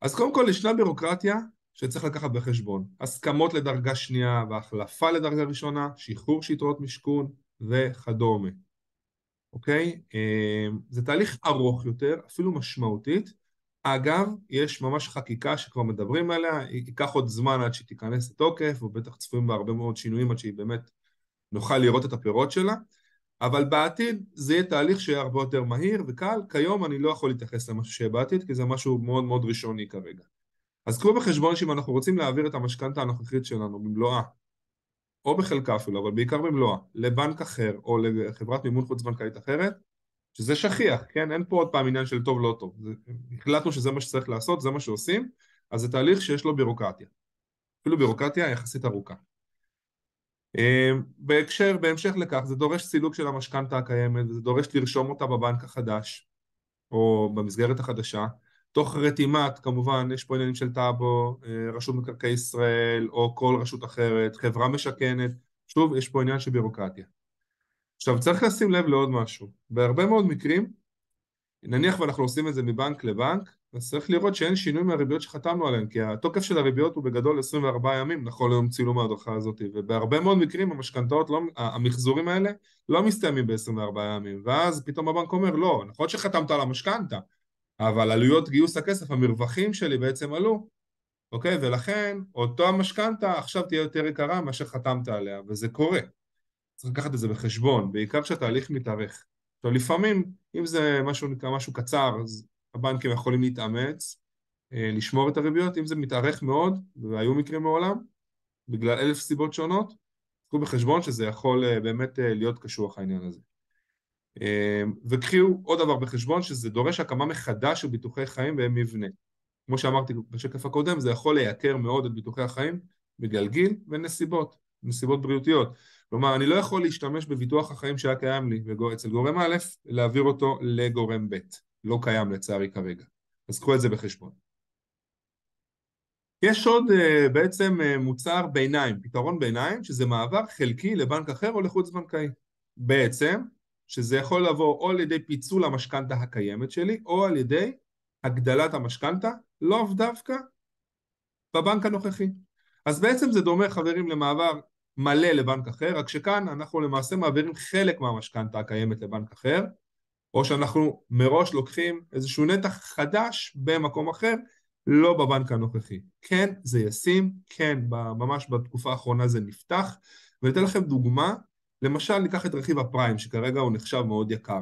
אז קודם כל ישנה בירוקרטיה שצריך לקחת בחשבון. הסכמות לדרגה שנייה והחלפה לדרגה ראשונה, שחרור שיטרות משכון וכדומה. אוקיי? אמ, זה תהליך ארוך יותר, אפילו משמעותית. אגב, יש ממש חקיקה שכבר מדברים עליה, ייקח עוד זמן עד שהיא תיכנס לתוקף, ובטח צפויים בה הרבה מאוד שינויים עד שהיא באמת נוכל לראות את הפירות שלה, אבל בעתיד זה יהיה תהליך שיהיה הרבה יותר מהיר וקל. כיום אני לא יכול להתייחס למשהו שיהיה בעתיד, כי זה משהו מאוד מאוד ראשוני כרגע. אז קחו בחשבון שאם אנחנו רוצים להעביר את המשכנתה הנוכחית שלנו במלואה, או בחלקה אפילו, אבל בעיקר במלואה, לבנק אחר או לחברת מימון חוץ-בנקאית אחרת, שזה שכיח, כן? אין פה עוד פעם עניין של טוב לא טוב. זה, החלטנו שזה מה שצריך לעשות, זה מה שעושים, אז זה תהליך שיש לו בירוקרטיה. אפילו בירוקרטיה יחסית ארוכה. אמ, בהקשר, בהמשך לכך, זה דורש סילוק של המשכנתה הקיימת, וזה דורש לרשום אותה בבנק החדש, או במסגרת החדשה, תוך רתימת, כמובן, יש פה עניינים של טאבו, אה, רשות מקרקעי ישראל, או כל רשות אחרת, חברה משכנת, שוב, יש פה עניין של בירוקרטיה. עכשיו, צריך לשים לב לעוד משהו. בהרבה מאוד מקרים, נניח ואנחנו עושים את זה מבנק לבנק, אז צריך לראות שאין שינוי מהריביות שחתמנו עליהן, כי התוקף של הריביות הוא בגדול 24 ימים, נכון ליום צילום ההדרכה הזאת, ובהרבה מאוד מקרים המשכנתאות, לא, המחזורים האלה לא מסתיימים ב-24 ימים, ואז פתאום הבנק אומר, לא, נכון שחתמת על המשכנתה, אבל עלויות גיוס הכסף, המרווחים שלי בעצם עלו, אוקיי? ולכן אותו המשכנתה עכשיו תהיה יותר יקרה מאשר חתמת עליה, וזה קורה. צריך לקחת את זה בחשבון, בעיקר כשהתהליך מתארך. עכשיו לפעמים, אם זה משהו נקרא משהו קצר, אז הבנקים יכולים להתאמץ, אה, לשמור את הריביות, אם זה מתארך מאוד, והיו מקרים מעולם, בגלל אלף סיבות שונות, קחו בחשבון שזה יכול אה, באמת אה, להיות קשוח העניין הזה. וקחו עוד דבר בחשבון, שזה דורש הקמה מחדש של ביטוחי חיים והם מבנה. כמו שאמרתי בשקף הקודם, זה יכול לייקר מאוד את ביטוחי החיים בגלל גיל ונסיבות, נסיבות בריאותיות. כלומר, אני לא יכול להשתמש בביטוח החיים שהיה קיים לי אצל גורם א', להעביר אותו לגורם ב'. לא קיים לצערי כרגע. אז קחו את זה בחשבון. יש עוד uh, בעצם uh, מוצר ביניים, פתרון ביניים, שזה מעבר חלקי לבנק אחר או לחוץ בנקאי. בעצם, שזה יכול לבוא או על ידי פיצול המשכנתה הקיימת שלי, או על ידי הגדלת המשכנתה, לא דווקא בבנק הנוכחי. אז בעצם זה דומה, חברים, למעבר מלא לבנק אחר, רק שכאן אנחנו למעשה מעבירים חלק מהמשכנתה הקיימת לבנק אחר, או שאנחנו מראש לוקחים איזשהו נתח חדש במקום אחר, לא בבנק הנוכחי. כן, זה ישים, כן, ממש בתקופה האחרונה זה נפתח, ואני אתן לכם דוגמה, למשל ניקח את רכיב הפריים, שכרגע הוא נחשב מאוד יקר,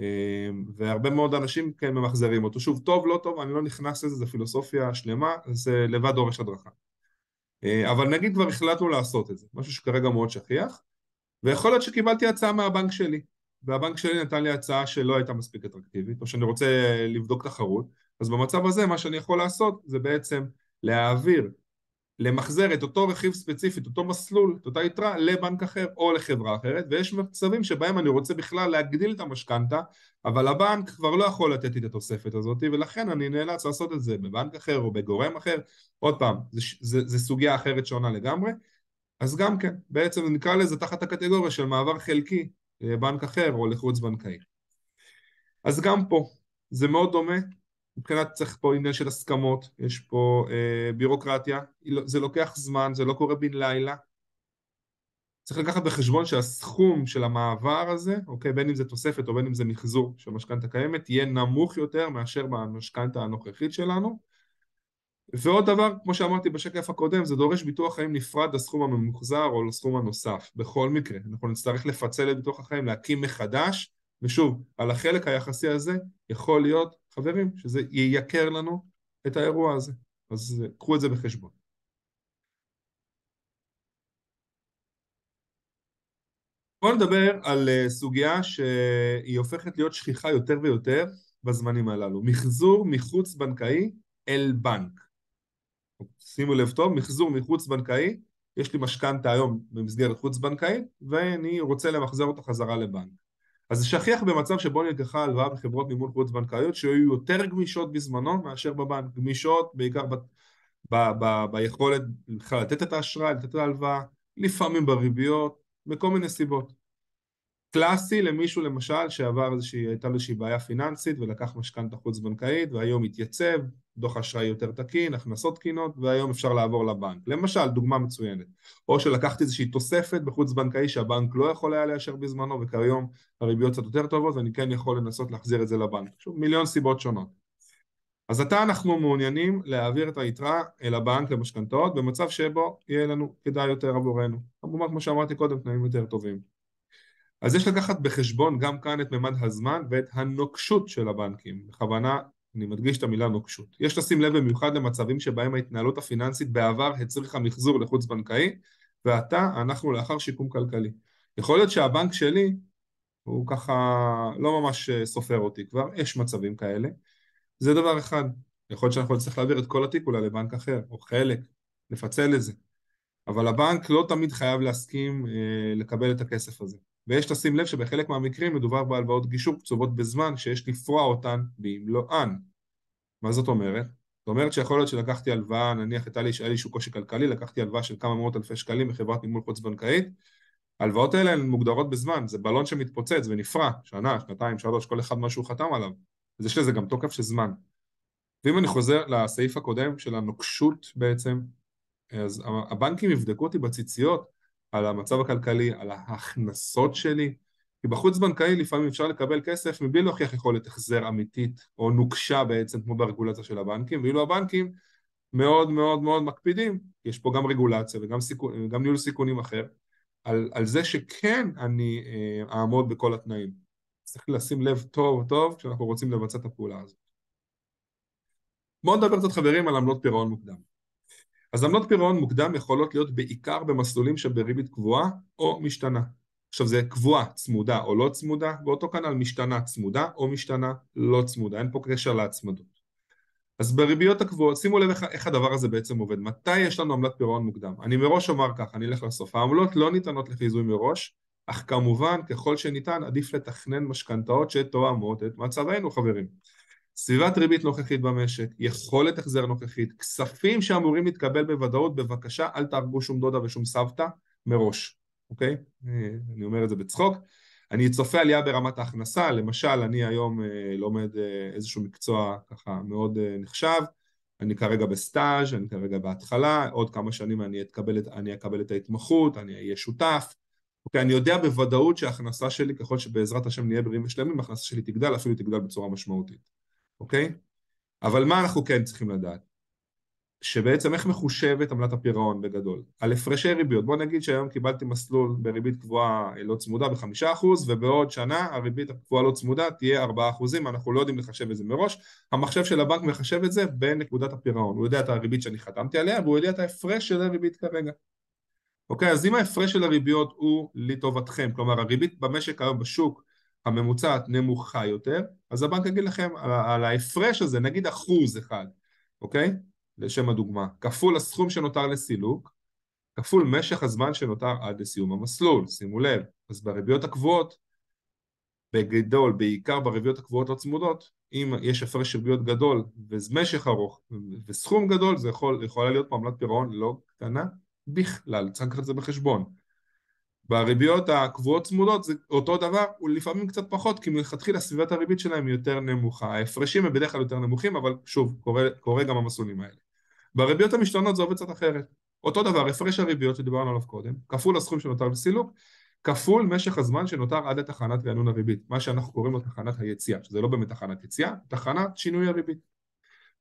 אמ, והרבה מאוד אנשים כן ממחזרים אותו. שוב, טוב, לא טוב, אני לא נכנס לזה, זו פילוסופיה שלמה, זה לבד דורש הדרכה. אה, אבל נגיד כבר החלטנו לעשות את זה, משהו שכרגע מאוד שכיח, ויכול להיות שקיבלתי הצעה מהבנק שלי, והבנק שלי נתן לי הצעה שלא הייתה מספיק אטרקטיבית, או שאני רוצה לבדוק תחרות, אז במצב הזה מה שאני יכול לעשות זה בעצם להעביר, למחזר את אותו רכיב ספציפי, את אותו מסלול, את אותה יתרה, לבנק אחר או לחברה אחרת, ויש מצבים שבהם אני רוצה בכלל להגדיל את המשכנתה, אבל הבנק כבר לא יכול לתת לי את התוספת הזאת, ולכן אני נאלץ לעשות את זה בבנק אחר או בגורם אחר. עוד פעם, זו סוגיה אחרת שונה לגמרי, אז גם כן, בעצם נקרא לזה תחת הקטגוריה של מעבר חלקי לבנק אחר או לחוץ בנקאי. אז גם פה, זה מאוד דומה, מבחינת צריך פה עניין של הסכמות, יש פה אה, בירוקרטיה, לא, זה לוקח זמן, זה לא קורה בן לילה. צריך לקחת בחשבון שהסכום של המעבר הזה, אוקיי, בין אם זה תוספת או בין אם זה מחזור של משכנתה קיימת, יהיה נמוך יותר מאשר במשכנתה הנוכחית שלנו. ועוד דבר, כמו שאמרתי בשקף הקודם, זה דורש ביטוח חיים נפרד לסכום הממוחזר או לסכום הנוסף. בכל מקרה, אנחנו נצטרך לפצל את ביטוח החיים, להקים מחדש, ושוב, על החלק היחסי הזה יכול להיות, חברים, שזה ייקר לנו את האירוע הזה. אז קחו את זה בחשבון. בואו נדבר על אה, סוגיה שהיא הופכת להיות שכיחה יותר ויותר בזמנים הללו. מחזור מחוץ בנקאי אל בנק. שימו לב טוב, מחזור מחוץ בנקאי, יש לי משכנתה היום במסגרת חוץ בנקאית ואני רוצה למחזר אותה חזרה לבנק. אז זה שכיח במצב שבו נלקחה הלוואה בחברות מימון חוץ בנקאיות שהיו יותר גמישות בזמנו מאשר בבנק, גמישות בעיקר ב, ב, ב, ביכולת בכלל לתת את האשראי, לתת את ההלוואה, לפעמים בריביות, מכל מיני סיבות. קלאסי למישהו למשל שעבר איזושהי, הייתה לו איזושהי בעיה פיננסית ולקח משכנתה חוץ בנקאית והיום התייצב, דוח אשראי יותר תקין, הכנסות תקינות והיום אפשר לעבור לבנק. למשל, דוגמה מצוינת. או שלקחתי איזושהי תוספת בחוץ בנקאי שהבנק לא יכול היה לאשר בזמנו וכיום הריביות קצת יותר טובות ואני כן יכול לנסות להחזיר את זה לבנק. שוב, מיליון סיבות שונות. אז עתה אנחנו מעוניינים להעביר את היתרה אל הבנק למשכנתאות במצב שבו יהיה לנו כדאי יותר עבורנו. כמובן, כמו שאמרתי קודם, תנאים יותר טובים. אז יש לקחת בחשבון גם כאן את ממד הזמן ואת הנוקשות של הבנקים. בכוונה, אני מדגיש את המילה נוקשות. יש לשים לב במיוחד למצבים שבהם ההתנהלות הפיננסית בעבר הצריכה מחזור לחוץ בנקאי, ועתה אנחנו לאחר שיקום כלכלי. יכול להיות שהבנק שלי הוא ככה לא ממש אה, סופר אותי כבר, יש מצבים כאלה. זה דבר אחד. יכול להיות שאנחנו נצטרך להעביר את כל התיק אולי לבנק אחר, או חלק, לפצל את זה. אבל הבנק לא תמיד חייב להסכים אה, לקבל את הכסף הזה. ויש לשים לב שבחלק מהמקרים מדובר בהלוואות גישור קצובות בזמן שיש לפרוע אותן במלואן. מה זאת אומרת? זאת אומרת שיכול להיות שלקחתי הלוואה, נניח הייתה לי, איזשהו קושי כלכלי, לקחתי הלוואה של כמה מאות אלפי שקלים בחברת נימול חוץ בנקאית, ההלוואות האלה הן מוגדרות בזמן, זה בלון שמתפוצץ ונפרע, שנה, שנתיים, שלוש, כל אחד מה שהוא חתם עליו, אז יש לזה גם תוקף של זמן. ואם אני חוזר לסעיף הקודם של הנוקשות בעצם, אז הבנקים יבדקו אותי בציציות על המצב הכלכלי, על ההכנסות שלי, כי בחוץ בנקאי לפעמים אפשר לקבל כסף מבלי להוכיח יכולת החזר אמיתית או נוקשה בעצם כמו ברגולציה של הבנקים, ואילו הבנקים מאוד מאוד מאוד מקפידים, יש פה גם רגולציה וגם סיכון, גם ניהול סיכונים אחר, על, על זה שכן אני אה, אעמוד בכל התנאים. צריך לשים לב טוב טוב כשאנחנו רוצים לבצע את הפעולה הזאת. בואו נדבר קצת חברים על עמלות פירעון מוקדם. אז עמלות פירעון מוקדם יכולות להיות בעיקר במסלולים שבריבית קבועה או משתנה. עכשיו זה קבועה, צמודה או לא צמודה, באותו כנ"ל משתנה צמודה או משתנה לא צמודה, אין פה קשר להצמדות. אז בריביות הקבועות, שימו לב איך, איך הדבר הזה בעצם עובד. מתי יש לנו עמלת פירעון מוקדם? אני מראש אומר כך, אני אלך לסוף. העמלות לא ניתנות לחיזוי מראש, אך כמובן ככל שניתן עדיף לתכנן משכנתאות שתואמות את מצבנו חברים. סביבת ריבית נוכחית במשק, יכולת החזר נוכחית, כספים שאמורים להתקבל בוודאות, בבקשה אל תהרגו שום דודה ושום סבתא מראש, אוקיי? אני אומר את זה בצחוק. אני צופה עלייה ברמת ההכנסה, למשל אני היום אה, לומד אה, איזשהו מקצוע ככה מאוד אה, נחשב, אני כרגע בסטאז', אני כרגע בהתחלה, עוד כמה שנים אני אקבל את, אני אקבל את ההתמחות, אני אהיה שותף, אוקיי, אני יודע בוודאות שההכנסה שלי, ככל שבעזרת השם נהיה בריאים ושלמים, ההכנסה שלי תגדל, אפילו תגדל בצורה משמעותית. אוקיי? אבל מה אנחנו כן צריכים לדעת? שבעצם איך מחושבת עמלת הפירעון בגדול? על הפרשי ריביות. בוא נגיד שהיום קיבלתי מסלול בריבית קבועה לא צמודה בחמישה אחוז ובעוד שנה הריבית הקבועה לא צמודה תהיה ארבעה אחוזים, אנחנו לא יודעים לחשב את זה מראש. המחשב של הבנק מחשב את זה בנקודת הפירעון. הוא יודע את הריבית שאני חתמתי עליה והוא יודע את ההפרש של הריבית כרגע. אוקיי, אז אם ההפרש של הריביות הוא לטובתכם, כלומר הריבית במשק היום בשוק הממוצעת נמוכה יותר, אז הבנק יגיד לכם על, על ההפרש הזה, נגיד אחוז אחד, אוקיי? לשם הדוגמה, כפול הסכום שנותר לסילוק, כפול משך הזמן שנותר עד לסיום המסלול, שימו לב. אז בריביות הקבועות, בגדול, בעיקר בריביות הקבועות לא צמודות, אם יש הפרש ריביות גדול ומשך ארוך וסכום גדול, זה יכול, יכולה להיות פה עמלת פירעון לא קטנה בכלל, צריך לקחת את זה בחשבון. בריביות הקבועות צמודות זה אותו דבר, הוא לפעמים קצת פחות, כי מלכתחילה סביבת הריבית שלהם היא יותר נמוכה. ההפרשים הם בדרך כלל יותר נמוכים, אבל שוב, קורה, קורה גם המסלולים האלה. בריביות המשתנות זה עובד קצת אחרת. אותו דבר, הפרש הריביות שדיברנו עליו קודם, כפול הסכום שנותר לסילוק, כפול משך הזמן שנותר עד לתחנת רענון הריבית, מה שאנחנו קוראים לו תחנת היציאה, שזה לא באמת תחנת יציאה, תחנת שינוי הריבית.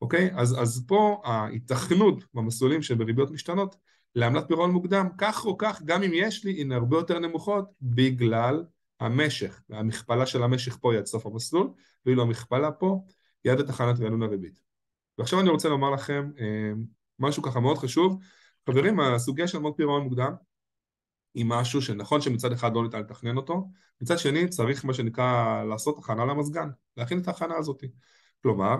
אוקיי? אז, אז פה ההיתכנות במסלולים שבריביות משתנות לעמלת פירעון מוקדם, כך או כך, גם אם יש לי, הן הרבה יותר נמוכות בגלל המשך, והמכפלה של המשך פה היא עד סוף המסלול, ואילו המכפלה פה היא עד לתחנת רענון הריבית. ועכשיו אני רוצה לומר לכם אה, משהו ככה מאוד חשוב. חברים, הסוגיה של עמלת פירעון מוקדם היא משהו שנכון שמצד אחד לא ניתן לתכנן אותו, מצד שני צריך מה שנקרא לעשות הכנה למזגן, להכין את ההכנה הזאת. כלומר,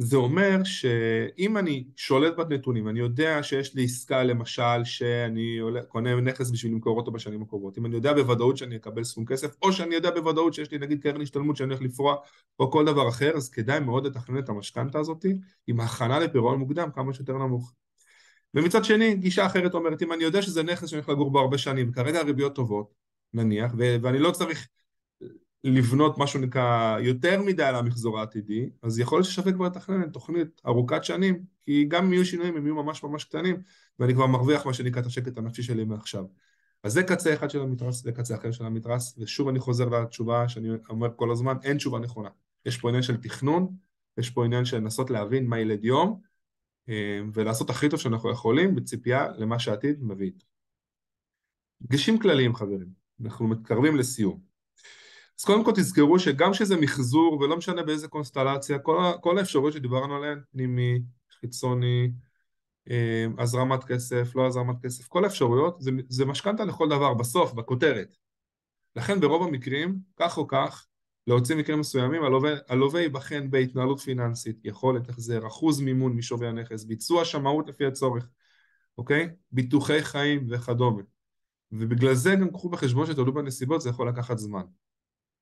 זה אומר שאם אני שולט בנתונים, אני יודע שיש לי עסקה למשל שאני קונה נכס בשביל למכור אותו בשנים הקרובות, אם אני יודע בוודאות שאני אקבל סכום כסף, או שאני יודע בוודאות שיש לי נגיד קרן השתלמות שאני הולך לפרוע, או כל דבר אחר, אז כדאי מאוד לתכנן את המשכנתה הזאת עם הכנה לפירעון מוקדם כמה שיותר נמוך. ומצד שני, גישה אחרת אומרת, אם אני יודע שזה נכס שאני הולך לגור בו הרבה שנים, וכרגע הריביות טובות, נניח, ואני לא צריך לבנות משהו נקרא יותר מדי על המחזור העתידי, אז יכול להיות ששווה כבר לתכנן תוכנית ארוכת שנים, כי גם אם יהיו שינויים הם יהיו ממש ממש קטנים, ואני כבר מרוויח מה שנקרא את השקט הנפשי שלי מעכשיו. אז זה קצה אחד של המתרס, זה קצה אחר של המתרס, ושוב אני חוזר לתשובה שאני אומר כל הזמן, אין תשובה נכונה. יש פה עניין של תכנון, יש פה עניין של לנסות להבין מה ילד יום, אה, ולעשות הכי טוב שאנחנו יכולים בציפייה למה שהעתיד מביא איתו. דגשים כלליים חברים, אנחנו מתקרבים לסיום. אז קודם כל תזכרו שגם שזה מחזור ולא משנה באיזה קונסטלציה, כל, כל האפשרויות שדיברנו עליהן, פנימי, חיצוני, אה, הזרמת כסף, לא הזרמת כסף, כל האפשרויות, זה, זה משכנתה לכל דבר, בסוף, בכותרת. לכן ברוב המקרים, כך או כך, להוציא מקרים מסוימים, הלווה ייבחן בהתנהלות פיננסית, יכולת החזר, אחוז מימון משווי הנכס, ביצוע שמאות לפי הצורך, אוקיי? ביטוחי חיים וכדומה. ובגלל זה גם קחו בחשבון שתלוי בנסיבות, זה יכול לקחת זמן.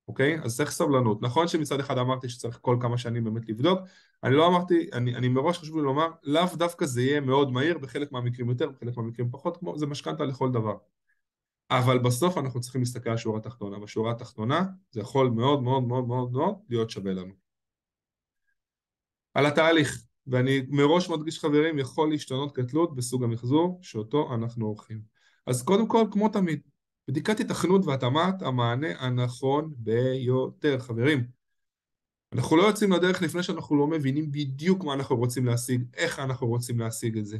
אוקיי? אז צריך סבלנות. נכון שמצד אחד אמרתי שצריך כל כמה שנים באמת לבדוק, אני לא אמרתי, אני, אני מראש חשוב לי לומר, לאו דווקא זה יהיה מאוד מהיר, בחלק מהמקרים יותר, בחלק מהמקרים פחות, כמו זה משכנתה לכל דבר. אבל בסוף אנחנו צריכים להסתכל על השורה התחתונה. בשורה התחתונה זה יכול מאוד מאוד מאוד מאוד מאוד להיות שווה לנו. על התהליך, ואני מראש מדגיש חברים, יכול להשתנות כתלות בסוג המחזור שאותו אנחנו עורכים. אז קודם כל, כמו תמיד, בדיקת התכנות והתאמת המענה הנכון ביותר. חברים, אנחנו לא יוצאים לדרך לפני שאנחנו לא מבינים בדיוק מה אנחנו רוצים להשיג, איך אנחנו רוצים להשיג את זה,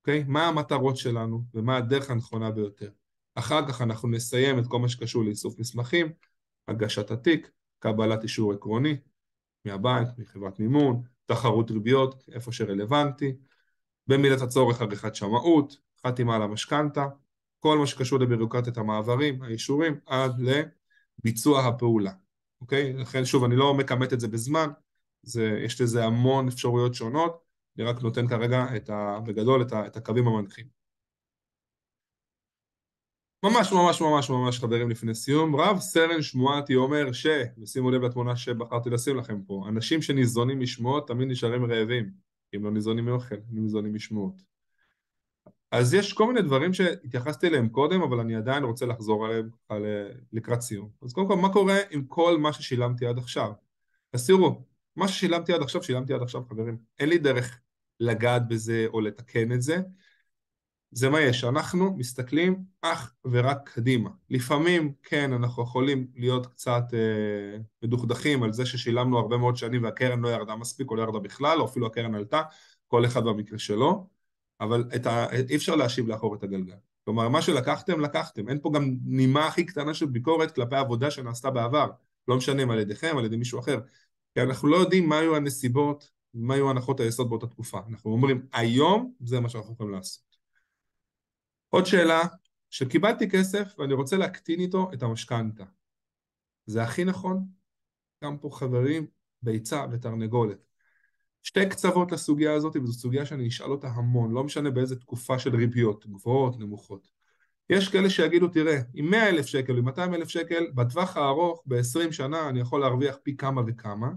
אוקיי? מה המטרות שלנו ומה הדרך הנכונה ביותר. אחר כך אנחנו נסיים את כל מה שקשור לאיסוף מסמכים, הגשת התיק, קבלת אישור עקרוני מהבנק, מחברת מימון, תחרות ריביות, איפה שרלוונטי, במידת הצורך עריכת שמאות, חתימה על המשכנתה, כל מה שקשור לבירוקרטיית המעברים, האישורים, עד לביצוע הפעולה, אוקיי? לכן שוב, אני לא מכמת את זה בזמן, זה, יש לזה המון אפשרויות שונות, אני רק נותן כרגע את ה, בגדול את, ה, את הקווים המנחים. ממש ממש ממש ממש חברים לפני סיום, רב סרן שמועתי אומר ש, ושימו לב לתמונה שבחרתי לשים לכם פה, אנשים שניזונים משמועות תמיד נשארים רעבים, אם לא ניזונים מאוכל, אם ניזונים משמועות. אז יש כל מיני דברים שהתייחסתי אליהם קודם, אבל אני עדיין רוצה לחזור עליהם על, לקראת סיום. אז קודם כל, מה קורה עם כל מה ששילמתי עד עכשיו? אז תראו, מה ששילמתי עד עכשיו, שילמתי עד עכשיו, חברים. אין לי דרך לגעת בזה או לתקן את זה. זה מה יש, אנחנו מסתכלים אך ורק קדימה. לפעמים, כן, אנחנו יכולים להיות קצת אה, מדוכדכים על זה ששילמנו הרבה מאוד שנים והקרן לא ירדה מספיק או לא ירדה בכלל, או אפילו הקרן עלתה, כל אחד במקרה שלו. אבל ה... אי אפשר להשיב לאחור את הגלגל. כלומר, מה שלקחתם, לקחתם. אין פה גם נימה הכי קטנה של ביקורת כלפי עבודה שנעשתה בעבר. לא משנה אם על ידיכם, על ידי מישהו אחר. כי אנחנו לא יודעים מה היו הנסיבות, מה היו הנחות היסוד באותה תקופה. אנחנו אומרים, היום זה מה שאנחנו יכולים לעשות. עוד שאלה, שקיבלתי כסף ואני רוצה להקטין איתו את המשכנתה. זה הכי נכון? גם פה חברים, ביצה ותרנגולת. שתי קצוות לסוגיה הזאת, וזו סוגיה שאני אשאל אותה המון, לא משנה באיזה תקופה של ריביות, גבוהות, נמוכות. יש כאלה שיגידו, תראה, עם 100 אלף שקל, עם 200 אלף שקל, בטווח הארוך, ב-20 שנה, אני יכול להרוויח פי כמה וכמה,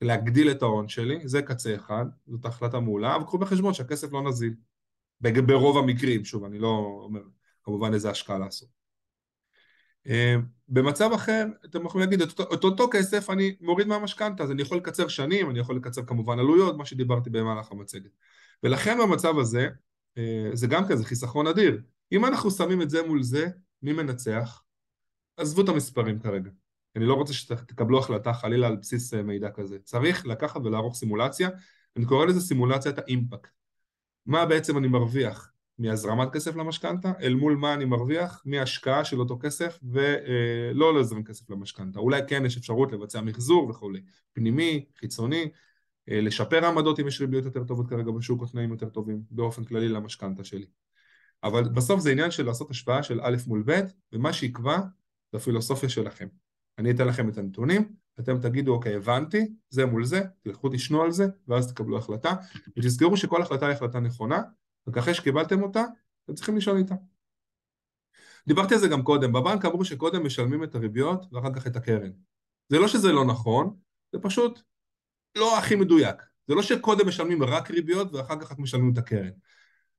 להגדיל את ההון שלי, זה קצה אחד, זאת החלטה מעולה, אבל קחו בחשבון שהכסף לא נזיל. ברוב המקרים, שוב, אני לא אומר כמובן איזה השקעה לעשות. במצב אחר, אתם יכולים להגיד, את אותו, אותו כסף אני מוריד מהמשכנתה, אז אני יכול לקצר שנים, אני יכול לקצר כמובן עלויות, מה שדיברתי במהלך המצגת. ולכן במצב הזה, אה, זה גם כזה חיסכון אדיר. אם אנחנו שמים את זה מול זה, מי מנצח? עזבו את המספרים כרגע. אני לא רוצה שתקבלו החלטה חלילה על בסיס אה, מידע כזה. צריך לקחת ולערוך סימולציה, אני קורא לזה סימולציית האימפקט. מה בעצם אני מרוויח מהזרמת כסף למשכנתה, אל מול מה אני מרוויח מהשקעה של אותו כסף ולא להזרים כסף למשכנתה. אולי כן יש אפשרות לבצע מחזור וכולי, פנימי, חיצוני, אה, לשפר העמדות אם יש ריביות יותר טובות כרגע בשוק או תנאים יותר טובים באופן כללי למשכנתה שלי. אבל בסוף זה עניין של לעשות השפעה של א' מול ב', ומה שיקבע זה הפילוסופיה שלכם. אני אתן לכם את הנתונים, אתם תגידו, אוקיי, הבנתי, זה מול זה, תלכו תשנו על זה, ואז תקבלו החלטה, ותזכרו שכל החלטה היא החלטה נכונה, רק אחרי שקיבלתם אותה, אתם צריכים לשאול איתה. דיברתי על זה גם קודם, בבנק אמרו שקודם משלמים את הריביות ואחר כך את הקרן. זה לא שזה לא נכון, זה פשוט לא הכי מדויק. זה לא שקודם משלמים רק ריביות ואחר כך רק משלמים את הקרן.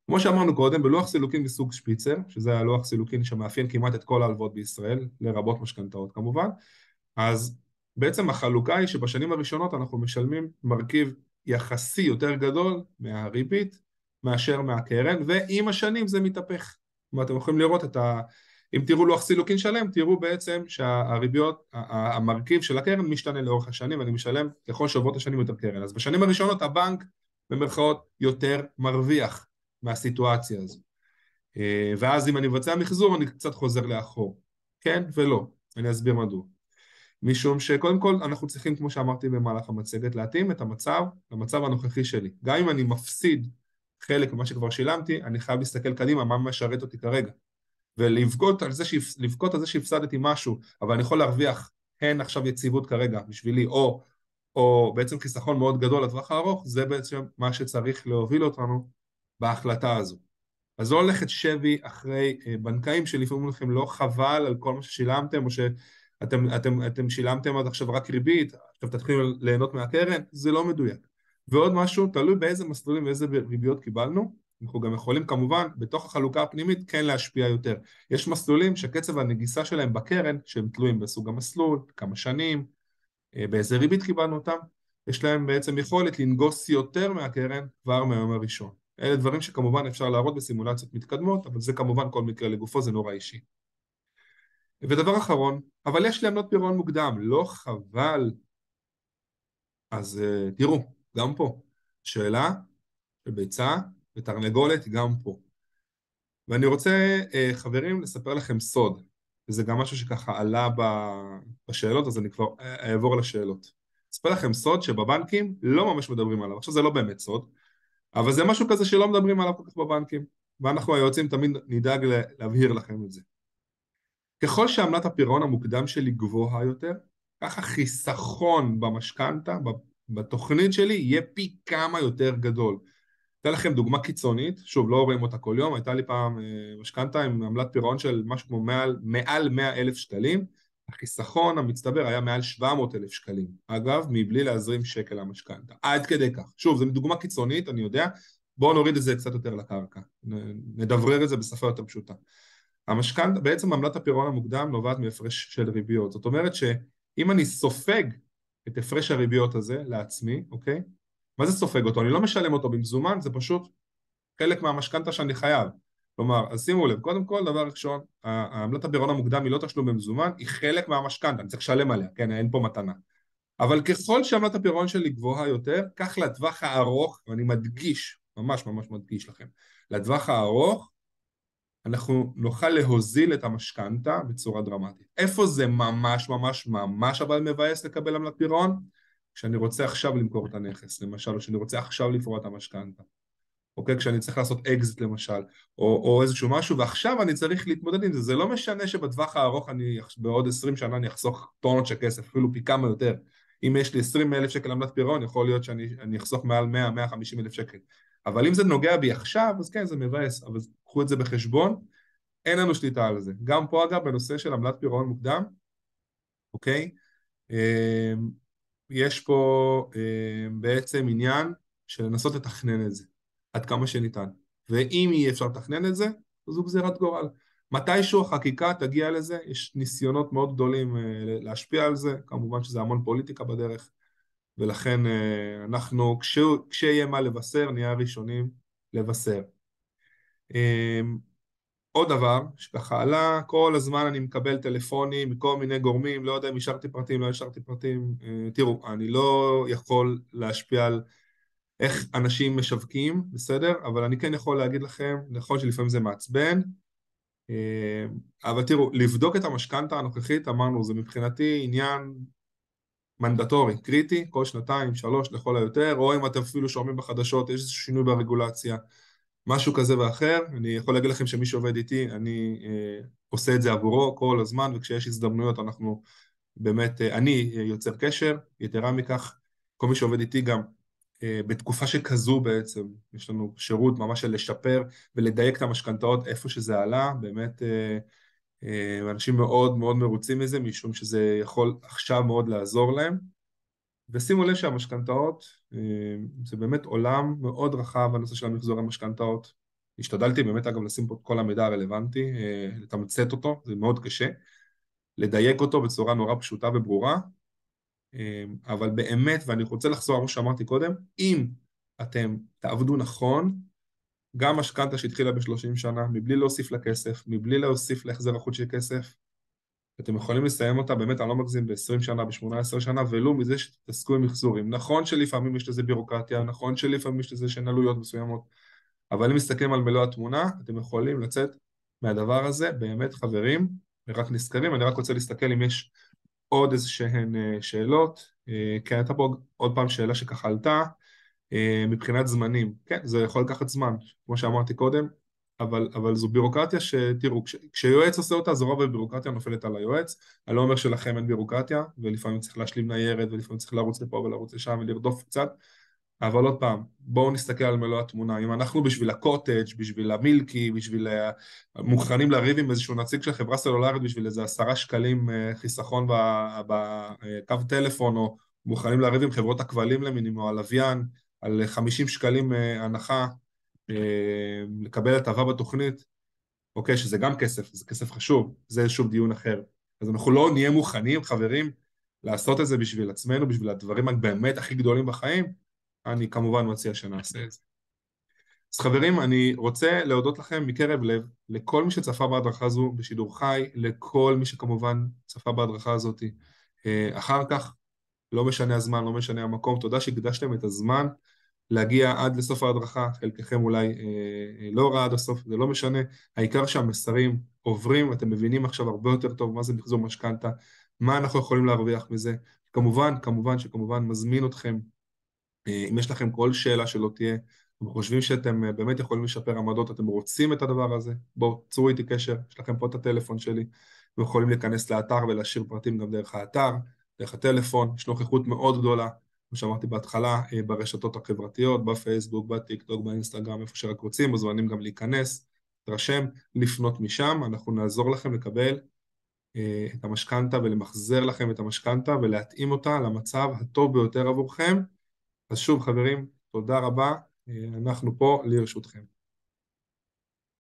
כמו שאמרנו קודם, בלוח סילוקין מסוג שפיצר, שזה הלוח סילוקין שמאפיין כמעט את כל ההלוואות בישראל, לרבות משכנתאות כמובן, אז בעצם החלוקה היא שבשנים הראשונות אנחנו משלמים מרכיב יחסי יותר גדול מהריבית מאשר מהקרן, ועם השנים זה מתהפך. אומרת, אתם יכולים לראות את ה... אם תראו לוח סילוקין שלם, תראו בעצם שהריביות, המרכיב של הקרן משתנה לאורך השנים, ואני משלם ככל שעוברות השנים יותר קרן. אז בשנים הראשונות הבנק, במרכאות, יותר מרוויח מהסיטואציה הזו. אה, ואז אם אני מבצע מחזור, אני קצת חוזר לאחור. כן ולא, אני אסביר מדוע. משום שקודם כל אנחנו צריכים, כמו שאמרתי במהלך המצגת, להתאים את המצב למצב הנוכחי שלי. גם אם אני מפסיד חלק ממה שכבר שילמתי, אני חייב להסתכל קדימה מה משרת אותי כרגע. ולבכות על זה, על זה שהפסדתי משהו, אבל אני יכול להרוויח הן עכשיו יציבות כרגע בשבילי, או, או בעצם חיסכון מאוד גדול לטווח הארוך, זה בעצם מה שצריך להוביל אותנו בהחלטה הזו. אז לא ללכת שבי אחרי אה, בנקאים שלפעמים לכם לא חבל על כל מה ששילמתם, או שאתם אתם, אתם שילמתם עד עכשיו רק ריבית, עכשיו תתחילו ליהנות מהקרן, זה לא מדויק. ועוד משהו, תלוי באיזה מסלולים ואיזה ריביות קיבלנו, אנחנו גם יכולים כמובן בתוך החלוקה הפנימית כן להשפיע יותר. יש מסלולים שקצב הנגיסה שלהם בקרן, שהם תלויים בסוג המסלול, כמה שנים, אה, באיזה ריבית קיבלנו אותם, יש להם בעצם יכולת לנגוס יותר מהקרן כבר מהיום הראשון. אלה דברים שכמובן אפשר להראות בסימולציות מתקדמות, אבל זה כמובן כל מקרה לגופו, זה נורא אישי. ודבר אחרון, אבל יש לי עמלות פירעון מוקדם, לא חבל. אז uh, תראו, גם פה, שאלה ביצה ותרנגולת גם פה. ואני רוצה, uh, חברים, לספר לכם סוד, וזה גם משהו שככה עלה בשאלות, אז אני כבר אעבור לשאלות. אספר לכם סוד שבבנקים לא ממש מדברים עליו. עכשיו זה לא באמת סוד, אבל זה משהו כזה שלא מדברים עליו כל כך בבנקים, ואנחנו היועצים תמיד נדאג להבהיר לכם את זה. ככל שעמלת הפירעון המוקדם שלי גבוהה יותר, ככה חיסכון במשכנתה, בתוכנית שלי, יהיה פי כמה יותר גדול. אתן לכם דוגמה קיצונית, שוב, לא רואים אותה כל יום, הייתה לי פעם אה, משכנתה עם עמלת פירעון של משהו כמו מעל, מעל 100 אלף שקלים, החיסכון המצטבר היה מעל 700 אלף שקלים, אגב, מבלי להזרים שקל למשכנתה, עד כדי כך. שוב, זו דוגמה קיצונית, אני יודע, בואו נוריד את זה קצת יותר לקרקע, נדברר את זה בשפה יותר פשוטה. המשכנתה, בעצם עמלת הפירעון המוקדם נובעת מהפרש של ריביות, זאת אומרת שאם אני סופג את הפרש הריביות הזה לעצמי, אוקיי? מה זה סופג אותו? אני לא משלם אותו במזומן, זה פשוט חלק מהמשכנתה שאני חייב. כלומר, אז שימו לב, קודם כל, דבר ראשון, העמלת הפירעון המוקדם היא לא תשלום במזומן, היא חלק מהמשכנתה, אני צריך לשלם עליה, כן, אין פה מתנה. אבל ככל שעמלת הפירעון שלי גבוהה יותר, כך לטווח הארוך, ואני מדגיש, ממש ממש מדגיש לכם, לטווח הארוך, אנחנו נוכל להוזיל את המשכנתה בצורה דרמטית. איפה זה ממש ממש ממש אבל מבאס לקבל עמלת פירעון? כשאני רוצה עכשיו למכור את הנכס, למשל, או כשאני רוצה עכשיו לפרוע את המשכנתה. אוקיי? כשאני צריך לעשות אקזיט למשל, או, או איזשהו משהו, ועכשיו אני צריך להתמודד עם זה. זה לא משנה שבטווח הארוך אני, בעוד 20 שנה אני אחסוך טונות של כסף, אפילו פי כמה יותר. אם יש לי 20 אלף שקל עמלת פירעון, יכול להיות שאני אחסוך מעל 100-150 אלף שקל. אבל אם זה נוגע בי עכשיו, אז כן, זה מבאס, אבל קחו את זה בחשבון, אין לנו שליטה על זה. גם פה אגב, בנושא של עמלת פירעון מוקדם, אוקיי? אמ, יש פה אמ, בעצם עניין של לנסות לתכנן את זה. עד כמה שניתן. ואם אי אפשר לתכנן את זה, זו גזירת גורל. מתישהו החקיקה תגיע לזה, יש ניסיונות מאוד גדולים אה, להשפיע על זה, כמובן שזה המון פוליטיקה בדרך, ולכן אה, אנחנו, כשיהיה מה לבשר, נהיה הראשונים לבשר. אמ, עוד דבר שככה עלה, כל הזמן אני מקבל טלפונים מכל מיני גורמים, לא יודע אם השארתי פרטים, לא השארתי פרטים, אה, תראו, אני לא יכול להשפיע על איך אנשים משווקים, בסדר? אבל אני כן יכול להגיד לכם, נכון שלפעמים זה מעצבן, אה, אבל תראו, לבדוק את המשכנתה הנוכחית, אמרנו, זה מבחינתי עניין מנדטורי, קריטי, כל שנתיים, שלוש לכל היותר, או אם אתם אפילו שומעים בחדשות, יש איזשהו שינוי ברגולציה, משהו כזה ואחר, אני יכול להגיד לכם שמי שעובד איתי, אני אה, עושה את זה עבורו כל הזמן, וכשיש הזדמנויות אנחנו באמת, אה, אני יוצר קשר, יתרה מכך, כל מי שעובד איתי גם אה, בתקופה שכזו בעצם, יש לנו שירות ממש של לשפר ולדייק את המשכנתאות איפה שזה עלה, באמת אה, אה, אנשים מאוד מאוד מרוצים מזה, משום שזה יכול עכשיו מאוד לעזור להם. ושימו לב שהמשכנתאות זה באמת עולם מאוד רחב, הנושא של המחזור המשכנתאות. השתדלתי באמת אגב לשים פה את כל המידע הרלוונטי, לתמצת אותו, זה מאוד קשה, לדייק אותו בצורה נורא פשוטה וברורה, אבל באמת, ואני רוצה לחזור על מה שאמרתי קודם, אם אתם תעבדו נכון, גם משכנתה שהתחילה ב-30 שנה, מבלי להוסיף לה כסף, מבלי להוסיף להחזר החוץ של כסף, אתם יכולים לסיים אותה, באמת, אני לא מגזים, ב-20 שנה, ב-18 שנה, ולו מזה שתתעסקו עם מחזורים. נכון שלפעמים יש לזה בירוקרטיה, נכון שלפעמים יש לזה שהן עלויות מסוימות, אבל אם מסתכלים על מלוא התמונה, אתם יכולים לצאת מהדבר הזה, באמת חברים, ורק נזכרים, אני רק רוצה להסתכל אם יש עוד איזה שהן אה, שאלות, כן, הייתה פה עוד פעם שאלה שככה עלתה, אה, מבחינת זמנים, כן, זה יכול לקחת זמן, כמו שאמרתי קודם, אבל, אבל זו בירוקרטיה שתראו, כש, כשיועץ עושה אותה, זו רוב הבירוקרטיה נופלת על היועץ, אני לא אומר שלכם אין בירוקרטיה, ולפעמים צריך להשלים ניירת, ולפעמים צריך לרוץ לפה ולרוץ לשם ולרדוף קצת, אבל עוד פעם, בואו נסתכל על מלוא התמונה, אם אנחנו בשביל הקוטג', בשביל המילקי, בשביל אה, מוכנים לריב עם איזשהו נציג של חברה סלולרית בשביל איזה עשרה שקלים אה, חיסכון בקו טלפון, או מוכנים לריב עם חברות הכבלים למינימום, הלוויין, על 50 שקלים אה, הנחה, לקבל הטבה בתוכנית, אוקיי, שזה גם כסף, זה כסף חשוב, זה שוב דיון אחר. אז אנחנו לא נהיה מוכנים, חברים, לעשות את זה בשביל עצמנו, בשביל הדברים הבאמת הכי גדולים בחיים, אני כמובן מציע שנעשה את זה. אז חברים, אני רוצה להודות לכם מקרב לב, לכל מי שצפה בהדרכה הזו בשידור חי, לכל מי שכמובן צפה בהדרכה הזאת אה, אחר כך, לא משנה הזמן, לא משנה המקום, תודה שהקדשתם את הזמן להגיע עד לסוף ההדרכה, חלקכם אולי אה, אה, לא ראה עד הסוף, זה לא משנה, העיקר שהמסרים עוברים, אתם מבינים עכשיו הרבה יותר טוב מה זה מחזור משכנתה, מה אנחנו יכולים להרוויח מזה, כמובן, כמובן שכמובן מזמין אתכם אה, אם יש לכם כל שאלה שלא תהיה, אתם חושבים שאתם אה, באמת יכולים לשפר עמדות, אתם רוצים את הדבר הזה, בואו, צרו איתי קשר, יש לכם פה את הטלפון שלי, אתם יכולים להיכנס לאתר ולהשאיר פרטים גם דרך האתר, דרך הטלפון, יש נוכחות מאוד גדולה, כמו שאמרתי בהתחלה, אה, ברשתות החברתיות, בפייסבוק, בטיק טוק, באינסטגרם, איפה שרק רוצים, מוזמנים גם להיכנס, להתרשם, לפנות משם, אנחנו נעזור לכם לקבל את המשכנתה ולמחזר לכם את המשכנתה ולהתאים אותה למצב הטוב ביותר עבורכם. אז שוב חברים, תודה רבה, אנחנו פה לרשותכם.